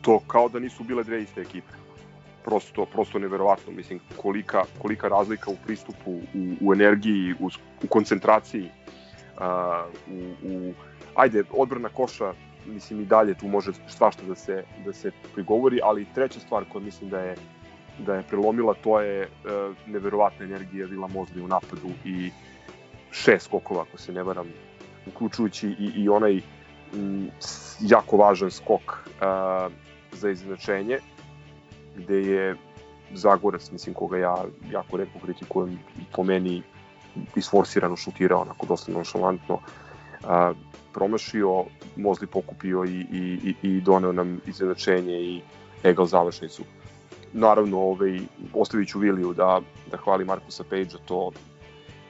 to kao da nisu bile dve iste ekipe. Prosto, prosto neverovatno, mislim, kolika, kolika razlika u pristupu, u, u energiji, u, u koncentraciji, uh, u, u, ajde, odbrana koša, mislim i dalje tu može svašta da se, da se prigovori, ali treća stvar koja mislim da je da je prelomila, to je e, neverovatna energija Vila Mozli u napadu i šest skokova, ako se ne varam, uključujući i, i onaj m, jako važan skok e, za izjednačenje, gde je Zagorac, mislim, koga ja jako redko kritikujem, po meni isforsirano šutirao, onako dosta nonšalantno, a, promašio, Mozli pokupio i, i, i doneo nam izjednačenje i egal završnicu naravno ovaj, ostavit ću Viliju da, da hvali Markusa Page-a, to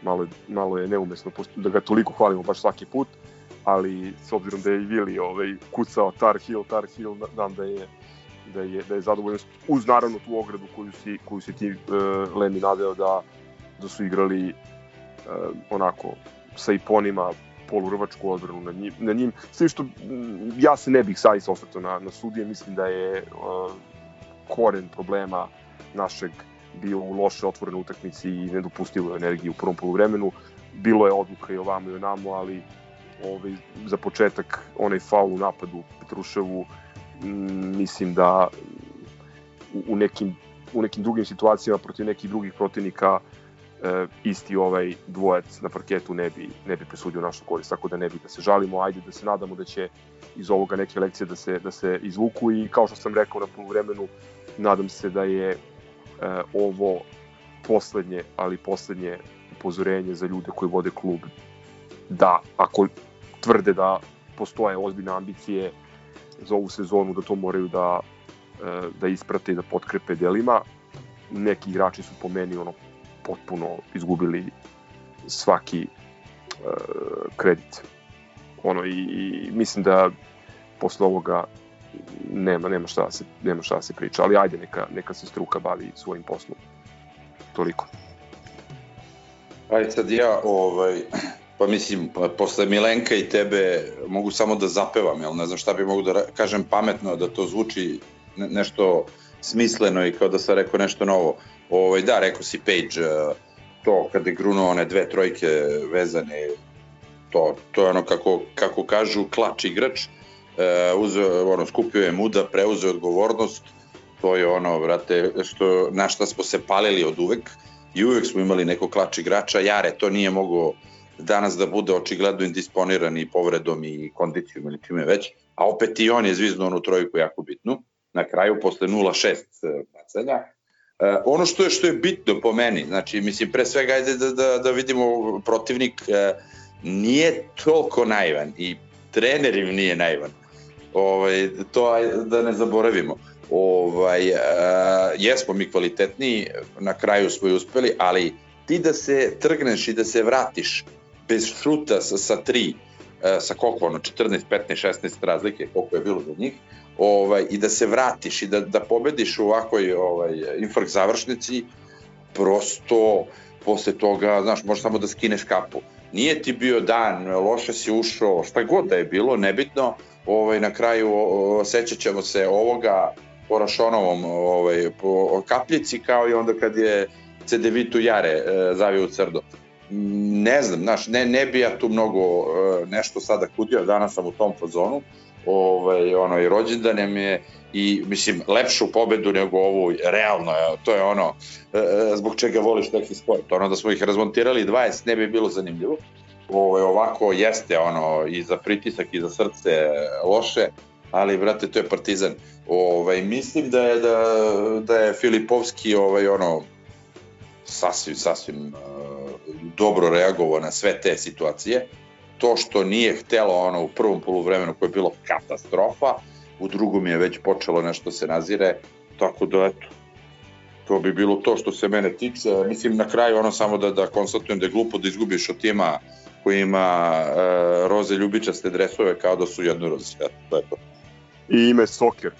malo, malo je neumesno da ga toliko hvalimo baš svaki put, ali s obzirom da je i Vili ovaj, kucao Tar Heel, Tar Heel, znam da je da je, da je zadovoljan uz naravno tu ogradu koju si, koju si ti uh, Lemi naveo da, da su igrali uh, onako sa iponima polurvačku odbranu na njim, na njim. Sve što ja se ne bih sajsa osvrtao na, na sudije, mislim da je uh, koren problema našeg bio u loše otvorene utakmici i nedopustivoj energiji u prvom poluvremenu. Bilo je odluka i ovamo i onamo, ali ovaj, za početak onaj faul u napadu Petruševu m, mislim da u, u, nekim, u nekim drugim situacijama protiv nekih drugih protivnika e, isti ovaj dvojec na parketu ne bi, ne bi presudio našu korist, tako da ne bi da se žalimo, ajde da se nadamo da će iz ovoga neke lekcije da se, da se izvuku i kao što sam rekao na poluvremenu, nadam se da je e, ovo poslednje, ali poslednje upozorenje za ljude koji vode klub da ako tvrde da postoje ozbiljne ambicije za ovu sezonu da to moraju da e, da isprate i da potkrepe delima. Neki igrači su po meni ono potpuno izgubili svaki uh, kredit. Ono i, i mislim da posle ovoga nema, nema, šta da se, nema šta da se priča, ali ajde neka, neka se struka bavi svojim poslom. Toliko. Ajde sad ja, ovaj, pa mislim, pa posle Milenka i tebe mogu samo da zapevam, jel ne znam šta bi mogu da kažem pametno, da to zvuči ne, nešto smisleno i kao da sam rekao nešto novo. Ovaj, da, rekao si Page, eh, to kada je grunuo one dve trojke vezane, to, to je ono kako, kako kažu klač igrač, e, uzeo, ono, skupio je muda, preuzeo odgovornost, to je ono, vrate, što, na šta smo se palili od uvek, i uvek smo imali neko klač igrača, Jare to nije mogao danas da bude očigledno indisponiran i povredom i kondicijom ili čime već, a opet i on je zvizno onu trojku jako bitnu, na kraju posle 0-6 bacanja. E, ono što je što je bitno po meni, znači mislim pre svega ajde da, da, da vidimo protivnik e, nije toliko naivan i trener im nije naivan. Ovaj, to da ne zaboravimo. Ovaj, uh, jesmo mi kvalitetniji, na kraju smo i uspeli, ali ti da se trgneš i da se vratiš bez šuta sa, sa tri, uh, sa koliko ono, 14, 15, 16 razlike, koliko je bilo za njih, ovaj, i da se vratiš i da, da pobediš u ovakvoj ovaj, infarkt završnici, prosto posle toga, znaš, možeš samo da skineš kapu. Nije ti bio dan, loše si ušao, šta god da je bilo, nebitno, ovaj, na kraju sećat ćemo se ovoga po Rašonovom ovaj, po kapljici, kao i onda kad je Cedevitu Jare e, zavio u crdo. Ne znam, znaš, ne, ne bi ja tu mnogo e, nešto sada kudio, danas sam u tom fazonu, ovaj, ono, i rođendan mi je i mislim lepšu pobedu nego ovu realno to je ono e, zbog čega voliš neki sport. Ono da smo ih razmontirali 20 ne bi bilo zanimljivo ovaj, ovako jeste ono i za pritisak i za srce loše ali brate to je Partizan. Ovaj mislim da je da, da je Filipovski ovaj ono sasvim sasvim uh, dobro reagovao na sve te situacije. To što nije htelo ono u prvom poluvremenu koje je bilo katastrofa, u drugom je već počelo nešto se nazire, tako da eto, to bi bilo to što se mene tiče. Mislim, na kraju ono samo da, da konstatujem da je glupo da izgubiš od tima koji ima e, roze ljubičaste dresove kao da su jednorozi. To je to. I ime Soker.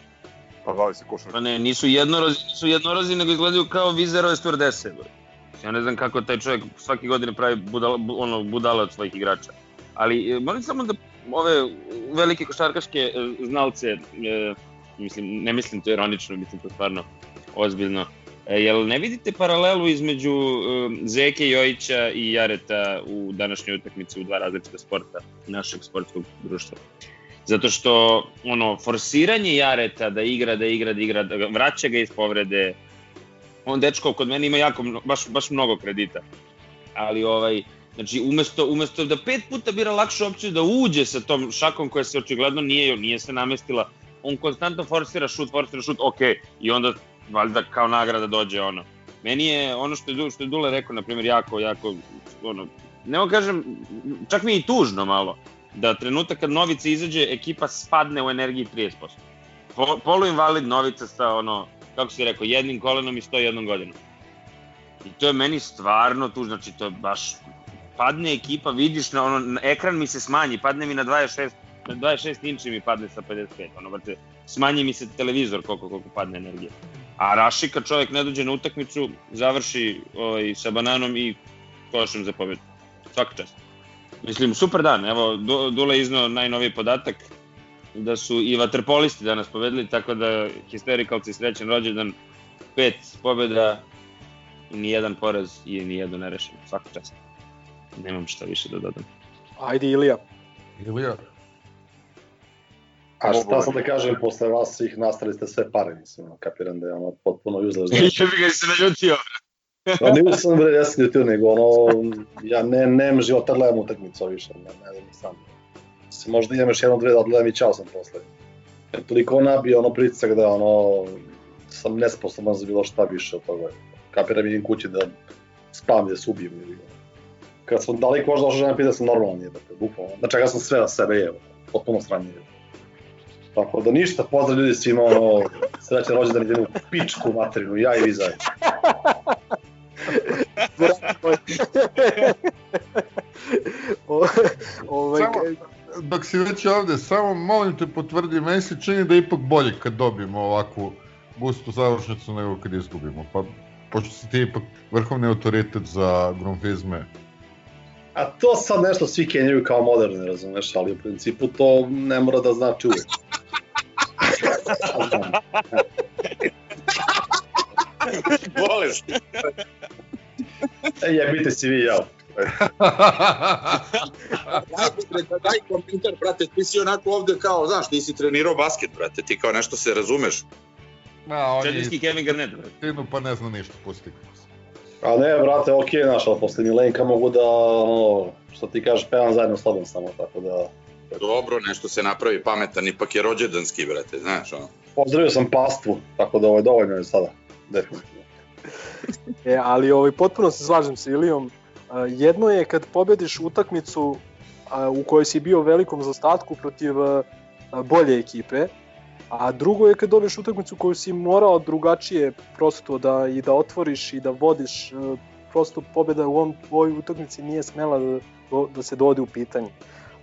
Pa bavi se košarka. Pa ne, nisu jednorozi, nisu jednorozi, nego izgledaju kao vizerove sturdese. Ja ne znam kako taj čovjek svake godine pravi budala, ono, budala od svojih igrača ali e, molim samo da ove velike košarkaške e, znalce, e, mislim, ne mislim to ironično, mislim to stvarno ozbiljno, jel ne vidite paralelu između Zeke Jojića i Jareta u današnjoj utakmici u dva različita sporta našeg sportskog društva? Zato što ono forsiranje Jareta da igra, da igra, da igra, da vraća ga iz povrede. On dečko kod mene ima jako baš baš mnogo kredita. Ali ovaj Znači, umesto, umesto da pet puta bira lakšu opciju da uđe sa tom šakom koja se očigledno nije, nije se namestila, on konstantno forsira šut, forsira šut, ok, i onda valjda kao nagrada dođe ono. Meni je ono što je, što je Dule rekao, na primjer, jako, jako, ono, ne kažem, čak mi je i tužno malo, da trenutak kad Novica izađe, ekipa spadne u energiji 30%. Po, poluinvalid Novica sa, ono, kako si rekao, jednim kolenom i 101 godinom. I to je meni stvarno tužno, znači to je baš padne ekipa, vidiš, na, ono, na ekran mi se smanji, padne mi na 26, na 26 inči mi padne sa 55, ono, brate, smanji mi se televizor koliko, koliko padne energije. A Raši kad čovjek ne dođe na utakmicu, završi ovaj, sa bananom i košem za pobedu. Svaka čast. Mislim, super dan, evo, Dule iznao najnoviji podatak, da su i vaterpolisti danas pobedili, tako da histerikalci srećan rođendan, pet pobeda, ni jedan poraz i ni jedno nerešeno. Svaka čast nemam šta više da dodam. Ajde Ilija. Ilija. A šta sam da kažem, posle vas svih nastali ste sve pare, mislim, kapiram da je ono potpuno. Ja bih ga se naljutio. Pa nisam bre, ja sam ljutio, nego ono, ja ne, nemam života da gledam utakmicu više, ne, ne znam sam. Se možda imam još jedno dve da odgledam i čao sam posle. Jer toliko nabio ono pritisak da ono, sam nesposoban za bilo šta više od toga. Kapiram idem kući da spavam da se ubijem ili kad sam daleko možda došao žena pita sam normalan je, dakle, bukvalno. Na čega sam sve na sebe je, potpuno sranje je. Tako da ništa, pozdrav ljudi svima, ono, srećan rođendan idem u pičku materinu, ja i vi zajedno. ovaj, samo, dok si već ovde, samo molim te potvrdi, meni se čini da je ipak bolje kad dobijemo ovakvu gustu završnicu nego kad izgubimo, pa pošto si ti ipak vrhovni autoritet za grumfizme A to sad nešto svi kenjaju kao moderni, razumeš, ali u principu to ne mora da znači uvek. Voleš. e, jebite si vi, jao. daj, daj kompjuter, brate, ti si onako ovde kao, znaš, ti si trenirao basket, brate, ti kao nešto se razumeš. Ma, on Četnički Kevin Garnett, brate. Tinu pa ne zna ništa, pusti A ne, brate, okej, okay, znaš, ali posle Milenka mogu da, ono, što ti kažeš, pevam zajedno s tobom samo, tako da... Dobro, nešto se napravi pametan, ipak je rođendanski, brate, znaš, ono. Pozdravio sam pastvu, tako da ovo je dovoljno je sada, definitivno. E, ali ovaj, potpuno se slažem sa Ilijom. A, Jedno je kad pobediš utakmicu a, u kojoj si bio u velikom zastatku protiv a, bolje ekipe, a drugo je kad dobiješ utakmicu koju si morao drugačije prosto da i da otvoriš i da vodiš, e, prosto pobeda u, ovom, u ovoj utakmici nije smela da, da se dovodi u pitanje.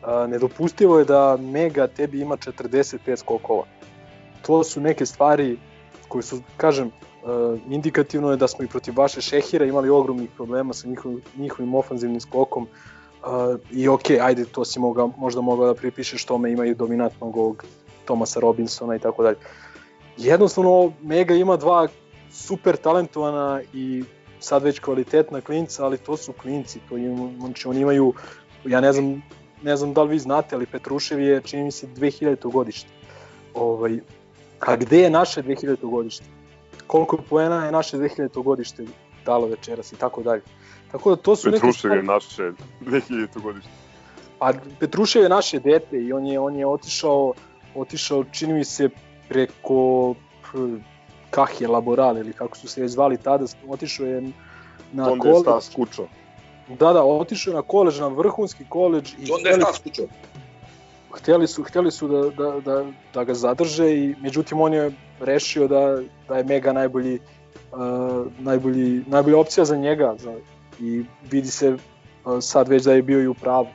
A, Nedopustivo je da Mega tebi ima 45 skokova. To su neke stvari koje su, kažem, Uh, indikativno je da smo i protiv vaše Šehira imali ogromnih problema sa njihovim, njihovim ofanzivnim skokom uh, i ok, ajde, to si moga, možda mogao da pripišeš tome, imaju dominantnog ovog Tomasa Robinsona i tako dalje. Jednostavno, Mega ima dva super talentovana i sad već kvalitetna klinca, ali to su klinci, to im, znači oni imaju, ja ne znam, ne znam da li vi znate, ali Petrušev je, čini mi se, 2000. godište. Ovaj, a gde je naše 2000. godište? koliko poena je naše 2000. godište dalo večeras i tako dalje. Tako da to su neke Petrušev je naše 2000. godište. Pa Petrušev je naše dete i on je on je otišao otišao čini mi se preko Kahje Laboral ili kako su se zvali tada, otišao je na Onda je koleđ. Stas Kučo. Da, da, otišao na koleđ, na vrhunski koleđ i Onda je Kučo. hteli su, hteli su da, da, da, da ga zadrže i međutim on je rešio da, da je Mega najbolji, uh, najbolji, najbolja opcija za njega za, i vidi se uh, sad već da je bio i u pravu.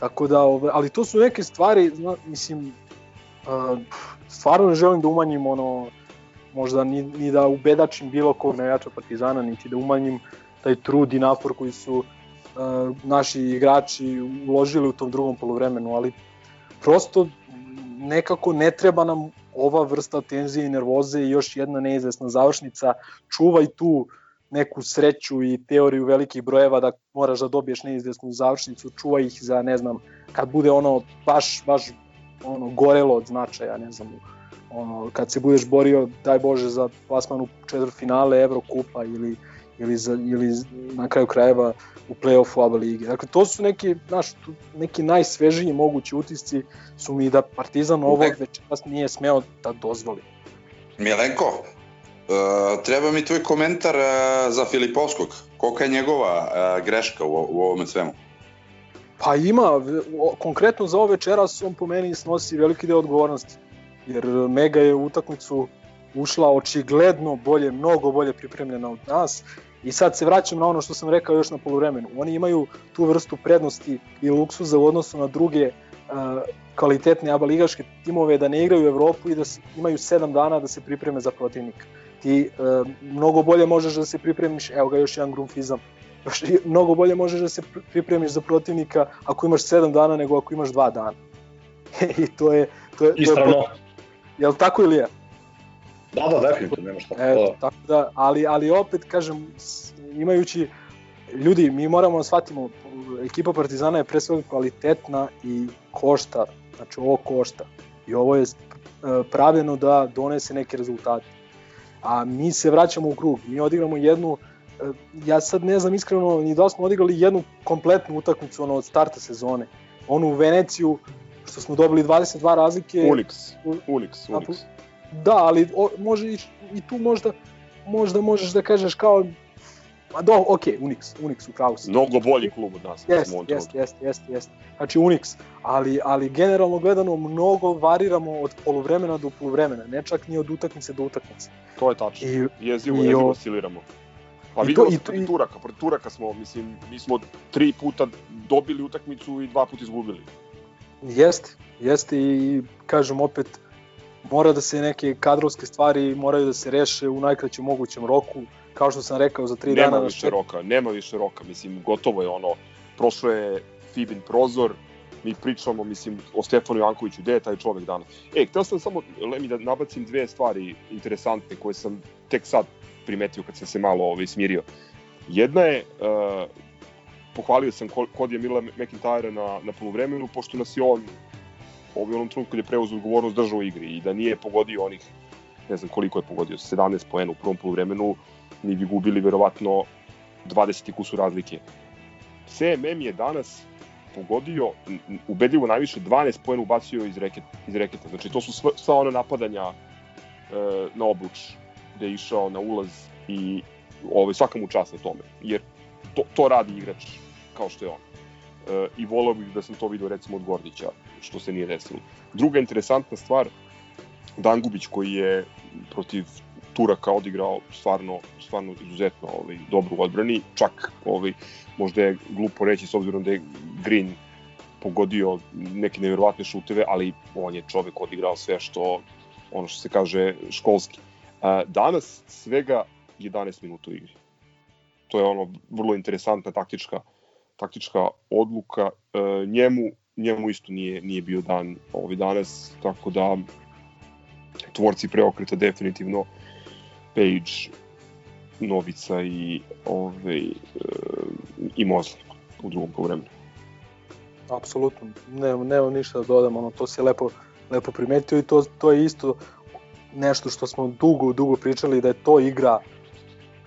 Tako da, ove, ali to su neke stvari, zna, mislim, uh, stvarno ne želim da umanjim ono, možda ni, ni da ubedačim bilo kog navijača Partizana, niti da umanjim taj trud i napor koji su naši igrači uložili u tom drugom polovremenu, ali prosto nekako ne treba nam ova vrsta tenzije i nervoze i još jedna neizvesna završnica. Čuvaj tu neku sreću i teoriju velikih brojeva da moraš da dobiješ neizvesnu završnicu, čuvaj ih za, ne znam, kad bude ono baš, baš ono, gorelo od značaja, ne znam, ono, kad se budeš borio, daj Bože, za plasman u četvrtfinale Evrokupa ili, ili, za, ili na kraju krajeva u play-offu ABA lige. Dakle, to su neki, znaš, neki najsvežiji mogući utisci su mi da Partizan ovog večeras nije smeo da dozvoli. Milenko, uh, treba mi tvoj komentar uh, za Filipovskog. Kolika je njegova uh, greška u, u ovome svemu? Pa ima, o, konkretno za ovo večeras on po meni snosi veliki deo odgovornosti. Jer Mega je u utakmicu ušla očigledno bolje, mnogo bolje pripremljena od nas I sad se vraćam na ono što sam rekao još na poluvremenu. Oni imaju tu vrstu prednosti i luksuza u odnosu na druge uh, kvalitetne aba ligaške timove da ne igraju u Evropu i da imaju 7 dana da se pripreme za protivnika. Ti uh, mnogo bolje možeš da se pripremiš, evo ga još jedan grunfizam, još, mnogo bolje možeš da se pripremiš za protivnika ako imaš 7 dana nego ako imaš 2 dana. I to je... To je, Ispravno. To je, jel tako ili je? Da, da, definitivno, nema šta. Eto, tako da, ali, ali opet, kažem, imajući, ljudi, mi moramo da shvatimo, ekipa Partizana je pre svega kvalitetna i košta, znači ovo košta. I ovo je pravljeno da donese neke rezultate. A mi se vraćamo u krug, mi odigramo jednu, ja sad ne znam iskreno ni da smo odigrali jednu kompletnu utakmicu ono, od starta sezone. Onu u Veneciju, što smo dobili 22 razlike. Unix, Unix, Unix. Da, ali o, može i, i tu možda možda možeš da kažeš kao Ma do, ok, Unix, Unix u pravu si. Mnogo bolji klub od nas. Jeste, jeste, jeste, jeste, jeste. Znači Unix, ali, ali generalno gledano mnogo variramo od poluvremena do poluvremena, ne čak ni od utakmice do utakmice. To je tačno. I, jezivo, i jezivo o- osciliramo. Pa vidimo to- se protiv Turaka, protiv Turaka smo, mislim, mi smo tri puta dobili utakmicu i dva puta izgubili. Jeste, jeste i kažem opet, mora da se neke kadrovske stvari moraju da se reše u najkraćem mogućem roku, kao što sam rekao za tri nema dana. više nas roka, nema više roka, mislim, gotovo je ono, prošlo je Fibin prozor, mi pričamo, mislim, o Stefanu Jankoviću, gde je taj čovek danas? E, hteo sam samo, Lemi, da nabacim dve stvari interesantne koje sam tek sad primetio kad sam se malo ovaj, smirio. Jedna je, uh, pohvalio sam kod je Mila McIntyre na, na polovremenu, pošto nas je on ovaj, onom trenutku kad je preuzeo odgovornost držao u igri i da nije pogodio onih, ne znam koliko je pogodio, 17 poena u prvom polovremenu, mi bi gubili verovatno 20 kusu razlike. CMM je danas pogodio ubedljivo najviše 12 poena ubacio iz, reket, iz reketa. Znači to su sva, sva ona napadanja e, na obruč gde je išao na ulaz i ovaj, svaka mu čast na tome. Jer to, to radi igrač kao što je on. E, I volao bih da sam to video recimo od Gordića, što se nije desilo. Druga interesantna stvar, Dangubić koji je protiv Turaka odigrao stvarno, stvarno izuzetno ovaj, dobro u odbrani, čak ovaj, možda je glupo reći s obzirom da je Green pogodio neke nevjerovatne šuteve, ali on je čovek odigrao sve što, ono što se kaže, školski. Danas svega 11 minuta u igri. To je ono vrlo interesantna taktička taktička odluka. E, njemu njemu isto nije nije bio dan ovaj danas, tako da tvorci preokreta definitivno Page, Novica i ovaj e, i Mosley u drugom poluvremenu. Apsolutno, ne, nemam ništa da dodam, ono, to se lepo, lepo primetio i to, to je isto nešto što smo dugo, dugo pričali da je to igra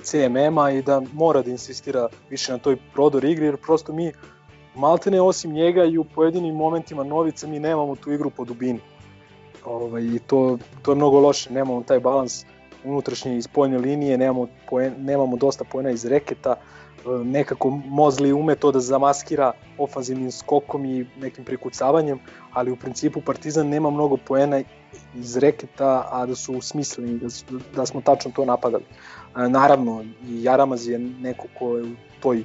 CMM-a i da mora da insistira više na toj prodor igri, jer prosto mi maltene osim njega i u pojedinim momentima Novica mi nemamo tu igru po dubini. Ovaj, I to, to je mnogo loše, nemamo taj balans unutrašnje i spoljne linije, nemamo, poen, nemamo dosta poena iz reketa, e, nekako Mozli ume to da zamaskira ofanzivnim skokom i nekim prikucavanjem, ali u principu Partizan nema mnogo poena iz reketa, a da su smisleni, da, da smo tačno to napadali. E, naravno, i Jaramaz je neko ko je u toj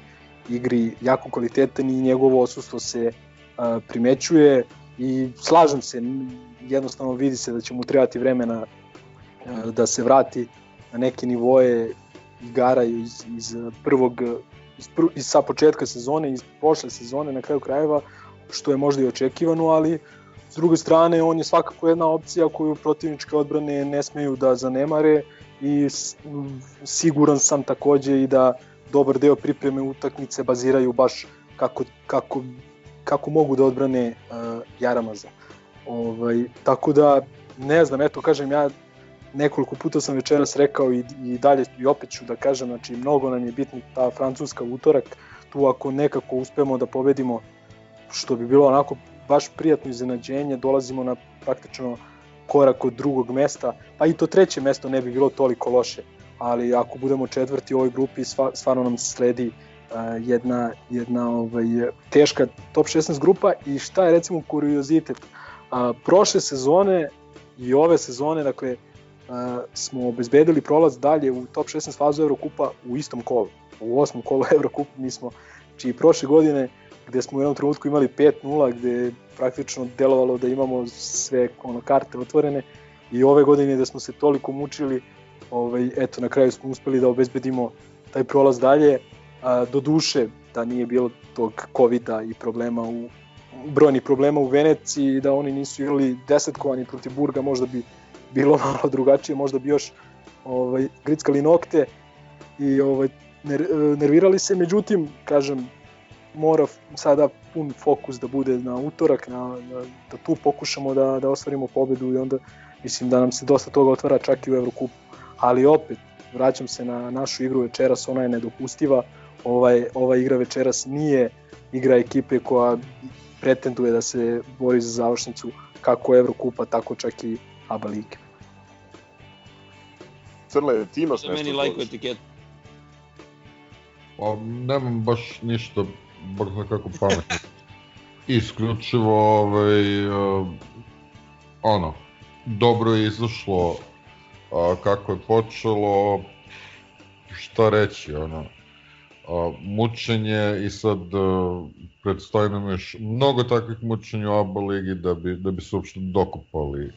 igri jako kvalitetan i njegovo osustvo se a, primećuje i slažem se, jednostavno vidi se da će mu trebati vremena a, da se vrati na neke nivoje igara iz, iz prvog iz, prv, iz sa početka sezone, iz prošle sezone na kraju krajeva, što je možda i očekivano, ali s druge strane on je svakako jedna opcija koju protivničke odbrane ne smeju da zanemare i siguran sam takođe i da dobar deo pripreme utakmice baziraju baš kako, kako, kako mogu da odbrane uh, Jaramaza. Ovaj, tako da, ne znam, eto kažem ja nekoliko puta sam večeras rekao i, i dalje i opet ću da kažem, znači mnogo nam je bitna ta francuska utorak, tu ako nekako uspemo da pobedimo, što bi bilo onako baš prijatno iznenađenje, dolazimo na praktično korak od drugog mesta, pa i to treće mesto ne bi bilo toliko loše ali ako budemo četvrti u ovoj grupi stvarno nam sledi uh, jedna, jedna ovaj, teška top 16 grupa. I šta je recimo kuriozitet? Uh, prošle sezone i ove sezone dakle uh, smo obezbedili prolaz dalje u top 16 fazu Evrokupa u istom kolu. U osmom kolu Evrokupa mi smo čiji prošle godine gde smo u jednom trenutku imali 5-0 gde je praktično delovalo da imamo sve ono, karte otvorene i ove godine da smo se toliko mučili ovaj, eto, na kraju smo uspeli da obezbedimo taj prolaz dalje. A, do duše da nije bilo tog covid i problema u brojnih problema u Veneciji, da oni nisu igrali desetkovani protiv Burga, možda bi bilo malo drugačije, možda bi još ovaj, grickali nokte i ovaj, ner, nervirali se, međutim, kažem, mora sada pun fokus da bude na utorak, na, na, da tu pokušamo da, da ostvarimo pobedu i onda mislim da nam se dosta toga otvara čak i u Evrokupu ali opet vraćam se na našu igru večeras, ona je nedopustiva. Ovaj, ova igra večeras nije igra ekipe koja pretenduje da se bori za završnicu kako Evrokupa, tako čak i ABA lige. Crle, ti imaš nešto? Meni lajko etiket. Pa, nemam baš ništa, baš kako pametno. Isključivo, ovaj, uh, ono, dobro je izašlo a, kako je počelo, šta reći, ono, a, mučenje i sad a, predstoji nam još mnogo takvih mučenja u ABA ligi da bi, da bi se uopšte dokupali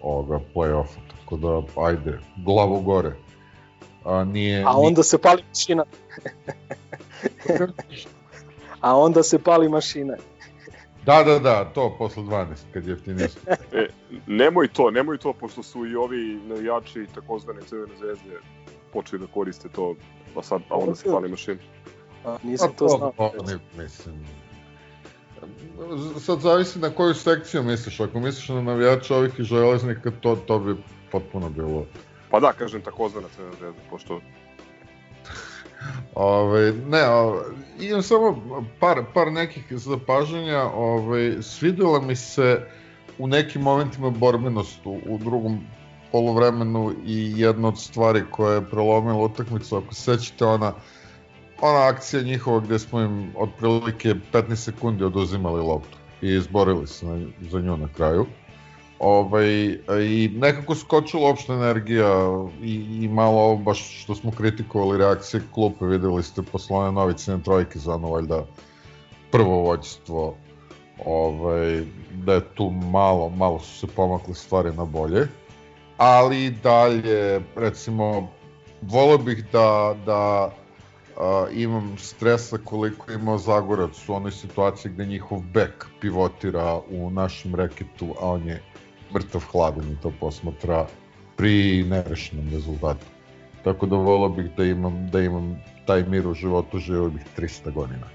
ovoga play-offa, tako da ajde, glavu gore. A, nije, A onda se pali mašina. A onda se pali mašina. Da, da, da, to posle 12, kad je jeftinije. e, nemoj to, nemoj to, pošto su i ovi navijači takozvane crvene zvezde počeli da koriste to, a sad, a onda se pali mašina. A, nisam to znao. To, ne, mislim, sad zavisi na koju sekciju misliš, ako misliš na navijača ovih i železnika, to, to bi potpuno bilo... Pa da, kažem takozvana crvena zvezda, pošto Ove, ne, ove, imam samo par, par nekih zapažanja. Ove, svidela mi se u nekim momentima borbenost u, u drugom polovremenu i jedna od stvari koja je prelomila utakmicu, ako se sećate ona ona akcija njihova gde smo im otprilike 15 sekundi oduzimali loptu i izborili se za nju na kraju. Ovaj, I nekako skočila opšta energija i, i malo baš što smo kritikovali reakcije klupe, videli ste one na trojke za ono valjda prvo vođstvo ovaj, da je tu malo, malo su se pomakle stvari na bolje. Ali dalje recimo volio bih da, da a, imam stresa koliko je imao Zagorac u onoj situaciji gde njihov bek pivotira u našem reketu, a on je mrtav hladan i to posmatra pri nerešenom rezultatu. Tako da volao bih da imam, da imam taj mir u životu, živio bih 300 godina.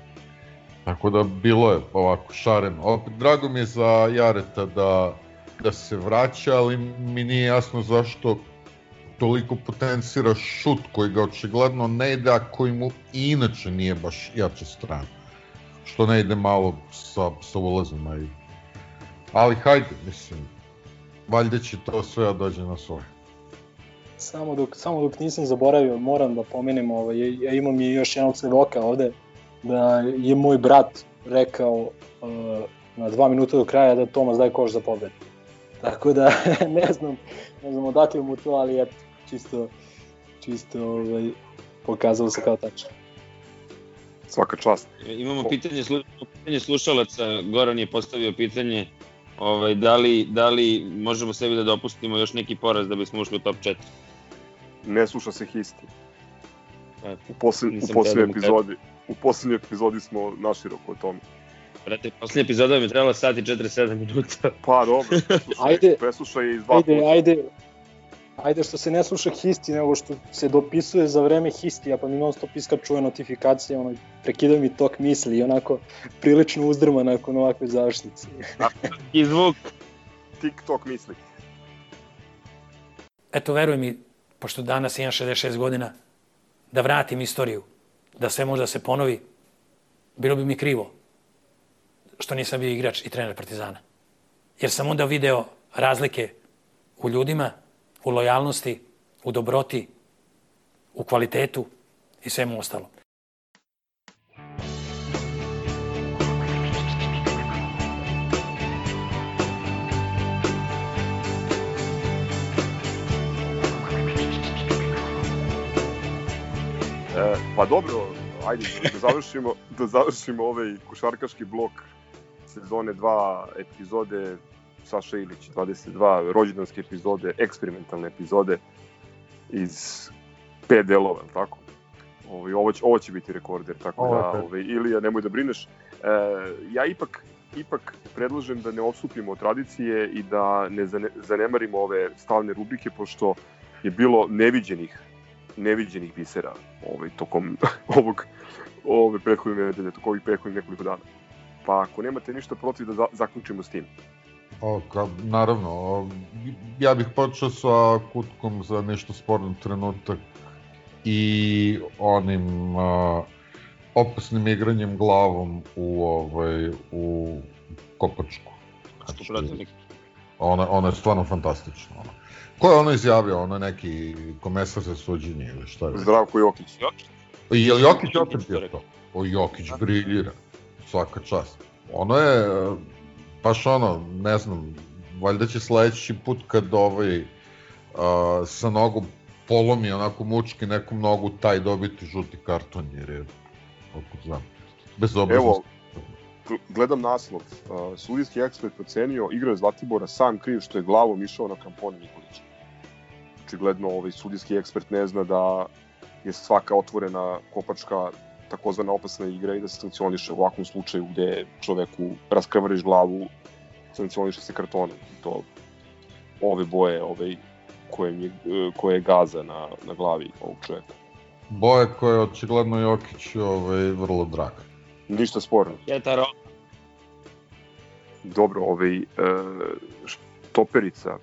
Tako da bilo je ovako šareno. Opet, drago mi je za Jareta da, da se vraća, ali mi nije jasno zašto toliko potencira šut koji ga očigledno ne ide, a koji mu inače nije baš jača strana. Što ne ide malo sa, sa ulazima. I... Ali hajde, mislim, valjda će to sve da dođe na svoje. Samo dok, samo dok nisam zaboravio, moram da pomenem, ovaj, ja imam i još jednog svedoka ovde, da je moj brat rekao uh, na dva minuta do kraja da Tomas daje koš za pobed. Tako da ne znam, ne znam odakle mu to, ali eto, čisto, čisto ovaj, pokazalo se kao tačno. Svaka čast. Imamo pitanje, slu, pitanje slušalaca, Goran je postavio pitanje ovaj, da, li, da li možemo sebi da dopustimo još neki poraz da bismo ušli u top 4? Ne sluša se histi. U, poslednj, u poslednjoj epizodi, u poslednjoj epizodi smo naširoko o tome. Brate, poslednja epizoda mi je trebala sat i 47 minuta. Pa dobro, ajde, preslušaj iz dva ajde, puta. ajde, ajde što se ne sluša histi, nego što se dopisuje za vreme histija, pa mi non stop iska čuje notifikacije, ono, prekida mi tok misli i onako prilično uzdrma nakon ovakve završnice. I zvuk. TikTok misli. Eto, veruj mi, pošto danas imam 66 godina, da vratim istoriju, da sve možda se ponovi, bilo bi mi krivo što nisam bio igrač i trener Partizana. Jer sam onda video razlike u ljudima, u lojalnosti, u dobroti, u kvalitetu i svemu ostalom. E, pa dobro, ajde da završimo, da završimo ovaj košarkaški blok sezone 2 epizode Saša Ilić 22 rođendanske epizode, eksperimentalne epizode iz pet delova, tako? Ovaj ovo će ovo će biti rekorder, tako Ovo da ovaj Ilija nemoj da brineš. E, ja ipak ipak predlažem da ne odstupimo od tradicije i da ne zane, zanemarimo ove stalne rubrike pošto je bilo neviđenih neviđenih bisera ovaj tokom ovog ove prethodne nedelje, tokom ovih prethodnih nekoliko dana. Pa ako nemate ništa protiv da za, zaključimo s tim. O, ka, naravno, o, ja bih počeo sa kutkom za nešto sporno trenutak i onim a, opasnim igranjem glavom u ovaj u kopačku. Što protivnik. Ona, ona je stvarno fantastična. Ona. Ko je ono izjavio? Ono je neki komesar za suđenje ili šta je? Zdravko Jokić. Je li Jokić opet bio to? O, Jokić briljira. Svaka čast. Ono je, baš ono, ne znam, valjda će sledeći put kad ovaj a, sa nogom polomi onako mučki nekom nogu taj dobiti žuti karton jer je, kako znam, bez Evo, gl- gledam naslov. Uh, sudijski ekspert procenio igra Zlatibora sam kriv što je glavom išao na kampon Nikolića. Očigledno ovaj sudijski ekspert ne zna da je svaka otvorena kopačka takozvana opasna igra i da se sankcioniše u ovakvom slučaju gde čoveku raskrvariš glavu, sankcioniše se kartonom. I to ove boje ovaj, koje, je, koje je gaza na, na glavi ovog čoveka. boje koje je očigledno Jokić ovaj, vrlo drag. Ništa sporno. Jetaro. Dobro, ovaj, e, štoperica,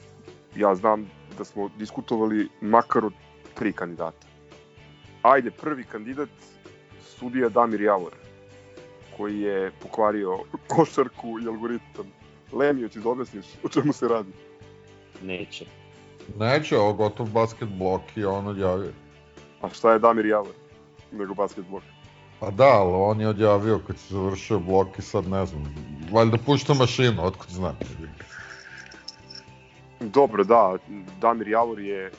ja znam da smo diskutovali makar od tri kandidata. ajde, prvi kandidat, sudija Damir Javor, koji je pokvario košarku i algoritam. Lemio, ti da objasniš o čemu se radi? Neće. Neće, ovo gotov basket blok i on odjavio. A šta je Damir Javor? Nego basket blok. Pa da, ali on je odjavio kad se završio blok i sad ne znam, valjda pušta mašinu, otkud znam. Dobro, da, Damir Javor je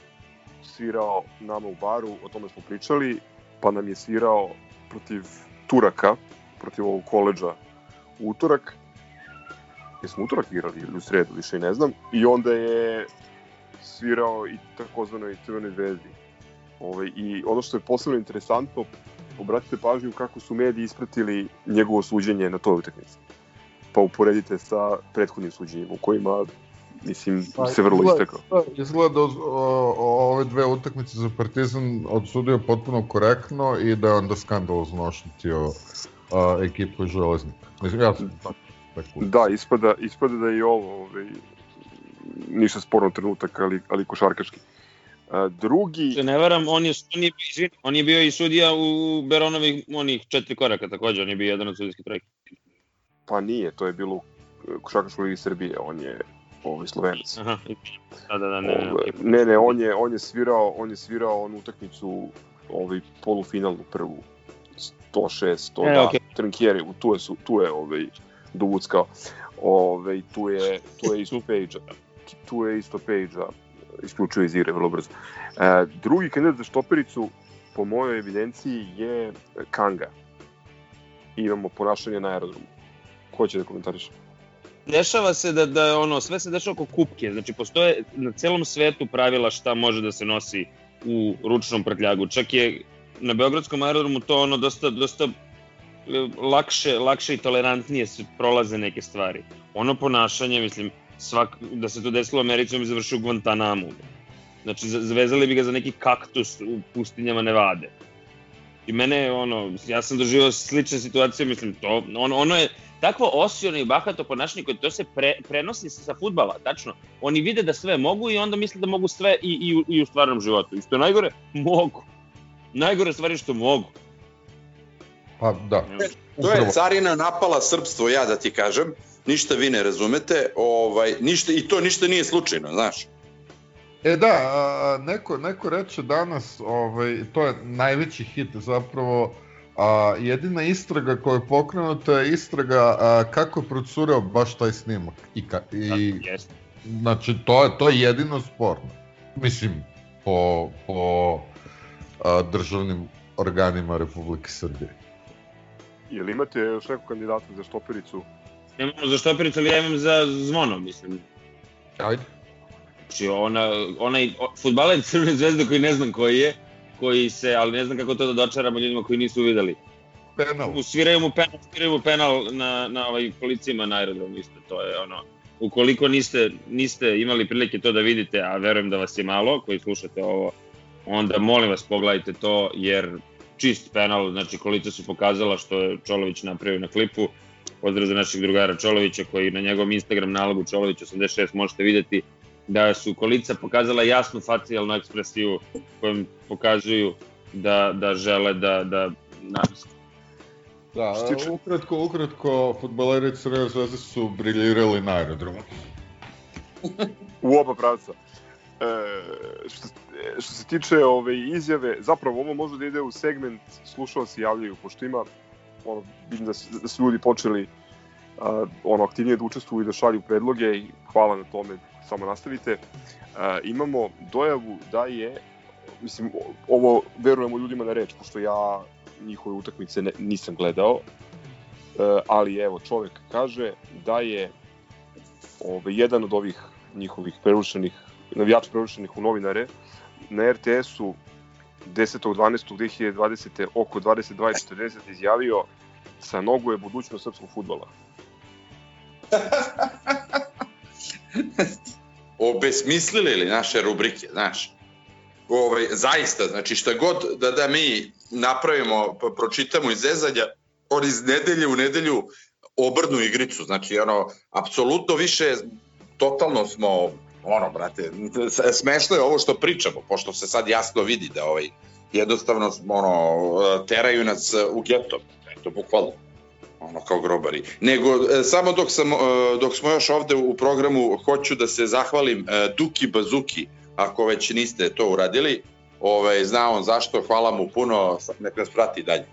svirao nama u baru, o tome smo pričali, pa nam je svirao protiv Turaka, protiv ovog koleđa u utorak. Jesmo utorak igrali ili u sredu, više i ne znam. I onda je svirao i takozvanoj Crvenoj zvezdi. Ove, I ono što je posebno interesantno, obratite pažnju kako su mediji ispratili njegovo suđenje na toj utakmici. Pa uporedite sa prethodnim suđenjima u kojima mislim, Pa, se vrlo izgleda- istekao. Izgleda o, o, o, ove dve utakmice za Partizan odsudio potpuno korektno i da je onda skandalozno oštetio a, ekipu iz Železnika. Mislim, ja sam tako, tako Da, ispada, ispada da je i ovo ovaj, ništa sporno trenutak, ali, ali košarkaški. A, drugi... Se ne varam, on je, on je, izvini, on je bio i sudija u Beronovih onih četiri koraka takođe, on je bio jedan od sudijskih trojke. Pa nije, to je bilo u košarkaškoj ligi Srbije, on je ovaj Slovenac. Aha, da, da, da, ne, ne, Ovaj, okej. ne, ne, on je, on je svirao, on je svirao onu utakmicu, ovaj polufinalnu prvu. 106, 100, E, da, okej. Trinkieri, tu je, su, tu je ovaj, dovuckao. Ovaj, tu je, tu je isto Pejđa. Tu je isto Pejđa, isključio iz igre vrlo brzo. E, drugi kandidat za štopericu, po mojoj evidenciji, je Kanga. Imamo ponašanje na aerodromu. Ko će da komentariše? Dešava se da, da ono, sve se dešava oko kupke, znači postoje na celom svetu pravila šta može da se nosi u ručnom prtljagu. Čak je na Beogradskom aerodromu to ono dosta, dosta e, lakše, lakše i tolerantnije se prolaze neke stvari. Ono ponašanje, mislim, svak, da se to desilo u Americi, on bi završio u Guantanamu. Znači, za- zavezali bi ga za neki kaktus u pustinjama Nevade. I mene, ono, ja sam doživao slične situacije, mislim, to, ono, ono je takvo osiono i bahato ponašanje koje to se pre, prenosi sa, futbala, tačno. Oni vide da sve mogu i onda misle da mogu sve i, i, u- i u stvarnom životu. I što je najgore, mogu. Najgore stvari što mogu. Pa da. To je carina napala srpstvo, ja da ti kažem. Ništa vi ne razumete, ovaj, ništa, i to ništa nije slučajno, znaš. E da, a, neko, neko reče danas, ovaj, to je najveći hit zapravo, a, jedina istraga koja je pokrenuta je istraga a, kako je procureo baš taj snimak. I, ka, i, Jeste. znači, to je, to je jedino sporno. Mislim, po, po a, državnim organima Republike Srbije. Jel imate još nekog kandidata za štopericu? Nemamo za štopericu, ali ja imam za zvono, mislim. Ajde. Znači, ona, onaj fudbaler Crvene zvezde koji ne znam koji je, koji se, ali ne znam kako to da dočaramo ljudima koji nisu videli. Penal. Sviraju mu penal, sviraju mu penal na, na ovaj kolicima na aerodromu isto, to je ono. Ukoliko niste, niste imali prilike to da vidite, a verujem da vas je malo koji slušate ovo, onda molim vas pogledajte to, jer čist penal, znači kolica su pokazala što je Čolović napravio na klipu. Pozdrav za našeg drugara Čolovića koji na njegovom Instagram nalogu Čolović86 možete videti da su kolica pokazala jasnu facijalnu ekspresiju kojom pokazuju da, da žele da, da na, Da, ukratko, ukratko, futbaleri Crvene zvezde su briljirali na aerodromu. U oba pravca. E, što, što se tiče ove izjave, zapravo ovo može da ide u segment slušalci javljaju, pošto ima, ono, vidim da, su- da su ljudi počeli a, ono, aktivnije da učestvuju i da šalju predloge i hvala na tome, samo nastavite. A, imamo dojavu da je, mislim, ovo verujemo ljudima na reč, pošto ja njihove utakmice ne, nisam gledao, e, ali evo, čovek kaže da je ovaj, jedan od ovih njihovih prerušenih, navijača prerušenih u novinare, na RTS-u 10.12.2020. oko 22.40 izjavio sa nogu je budućnost srpskog futbola. obesmislili li naše rubrike, znaš. Ovaj, zaista, znači šta god da, da mi napravimo, pročitamo iz zezanja, on iz nedelje u nedelju obrnu igricu, znači ono, apsolutno više, totalno smo, ono, brate, smešno je ovo što pričamo, pošto se sad jasno vidi da ovaj, Jednostavno, ono, teraju nas u geto. Eto, bukvalno. Ono, kao grobari. Nego, e, samo dok, sam, e, dok smo još ovde u programu, hoću da se zahvalim e, Duki Bazuki, ako već niste to uradili. Ove, zna on zašto, hvala mu puno, nek nas prati dalje.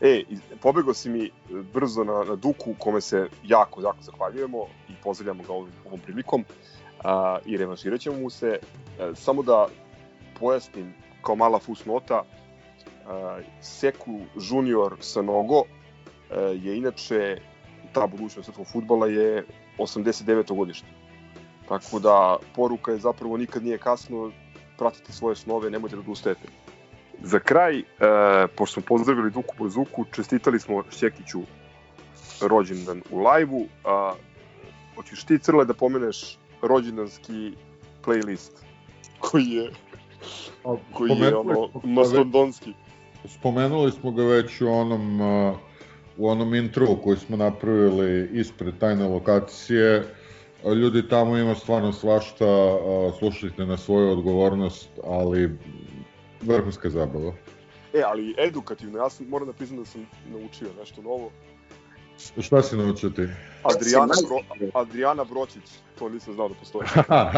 E, pobego si mi brzo na, na Duku, kome se jako, jako zahvaljujemo i pozdravljamo ga ovom, ovom prilikom a, i revanširat ćemo mu se. A, samo da pojasnim kao mala fusnota, a, Seku Junior sa Nogo je inače, ta budućnost srpskog futbala je 89. godište. Tako da poruka je zapravo nikad nije kasno, pratite svoje snove, nemojte da odustajete. Za kraj, e, pošto smo pozdravili Duku Brzuku, čestitali smo Šćekiću rođendan u lajvu. A, hoćeš ti, Crle, da pomeneš rođendanski playlist koji je koji je ono mastodonski. Spomenuli smo ga već u onom uh, u onom intru koji smo napravili ispred tajne lokacije. Ljudi tamo ima stvarno svašta, slušajte na svoju odgovornost, ali vrhunska zabava. E, ali edukativno, ja sam, moram da priznam da sam naučio nešto novo. Šta si naučio ti? Adriana, Bro, Adriana Bročić, to nisam znao da postoji.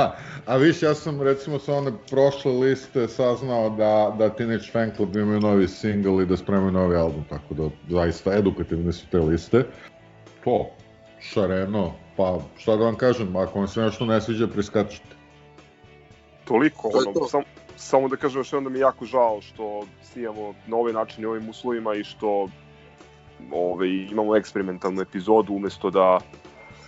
A viš, ja sam recimo sa one prošle liste saznao da, da Teenage Fan Club imaju novi single i da spremaju novi album, tako da zaista edukativne su te liste. To, šareno, pa šta da vam kažem, ako vam se nešto ne sviđa, priskačite. Toliko, ono, sam, samo da kažem još jednom da mi je jako žao što snimamo na ovaj način i ovim uslovima i što ove, imamo eksperimentalnu epizodu umesto da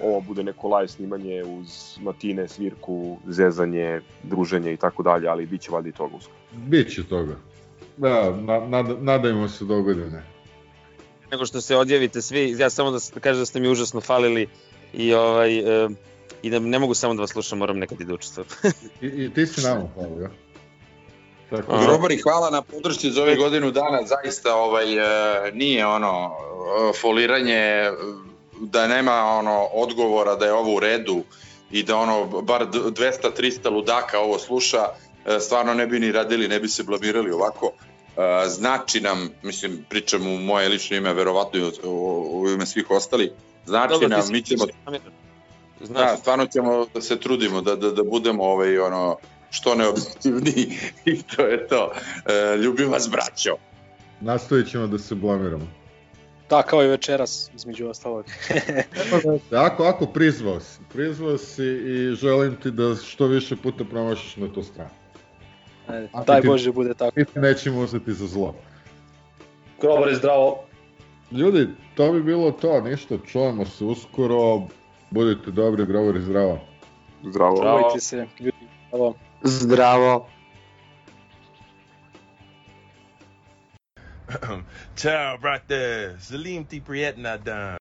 ovo bude neko live snimanje uz matine, svirku, zezanje, druženje i tako dalje, ali bit će valjda i toga uskoro. Biće toga. Da, na, nad, nadajmo se do godine. Nego što se odjavite svi, ja samo da, da kažem da ste mi užasno falili i ovaj, e, i da ne mogu samo da vas slušam, moram nekad i da učestvujem. I, I ti si nama falio. Tako da. Robari, hvala na podršci za ove godinu dana, zaista ovaj, e, nije ono e, foliranje e, da nema ono odgovora da je ovo u redu i da ono bar 200-300 ludaka ovo sluša, stvarno ne bi ni radili, ne bi se blamirali ovako. Znači nam, mislim, pričam u moje lično ime, verovatno i u ime svih ostali, znači Dobro, nam, mi ćemo... Znači. Da, stvarno ćemo da se trudimo da, da, da budemo ovaj, ono, što neobjektivni i to je to. E, ljubim vas, braćo. Nastavit ćemo da se blamiramo. Da, kao i večeras, između ostalog. ako, ako prizvao si, prizvao si i želim ti da što više puta promašiš na tu stranu. Ajde, daj ti, Bože bude tako. Mi nećemo uzeti za zlo. Grobar je zdravo. Ljudi, to bi bilo to, ništa, čujemo se uskoro, budite dobri, grobar je zdravo. Zdravo. Zdravojte se, ljudi, zdravo. Zdravo. Ciao, brate. Salim ti prijetna dan.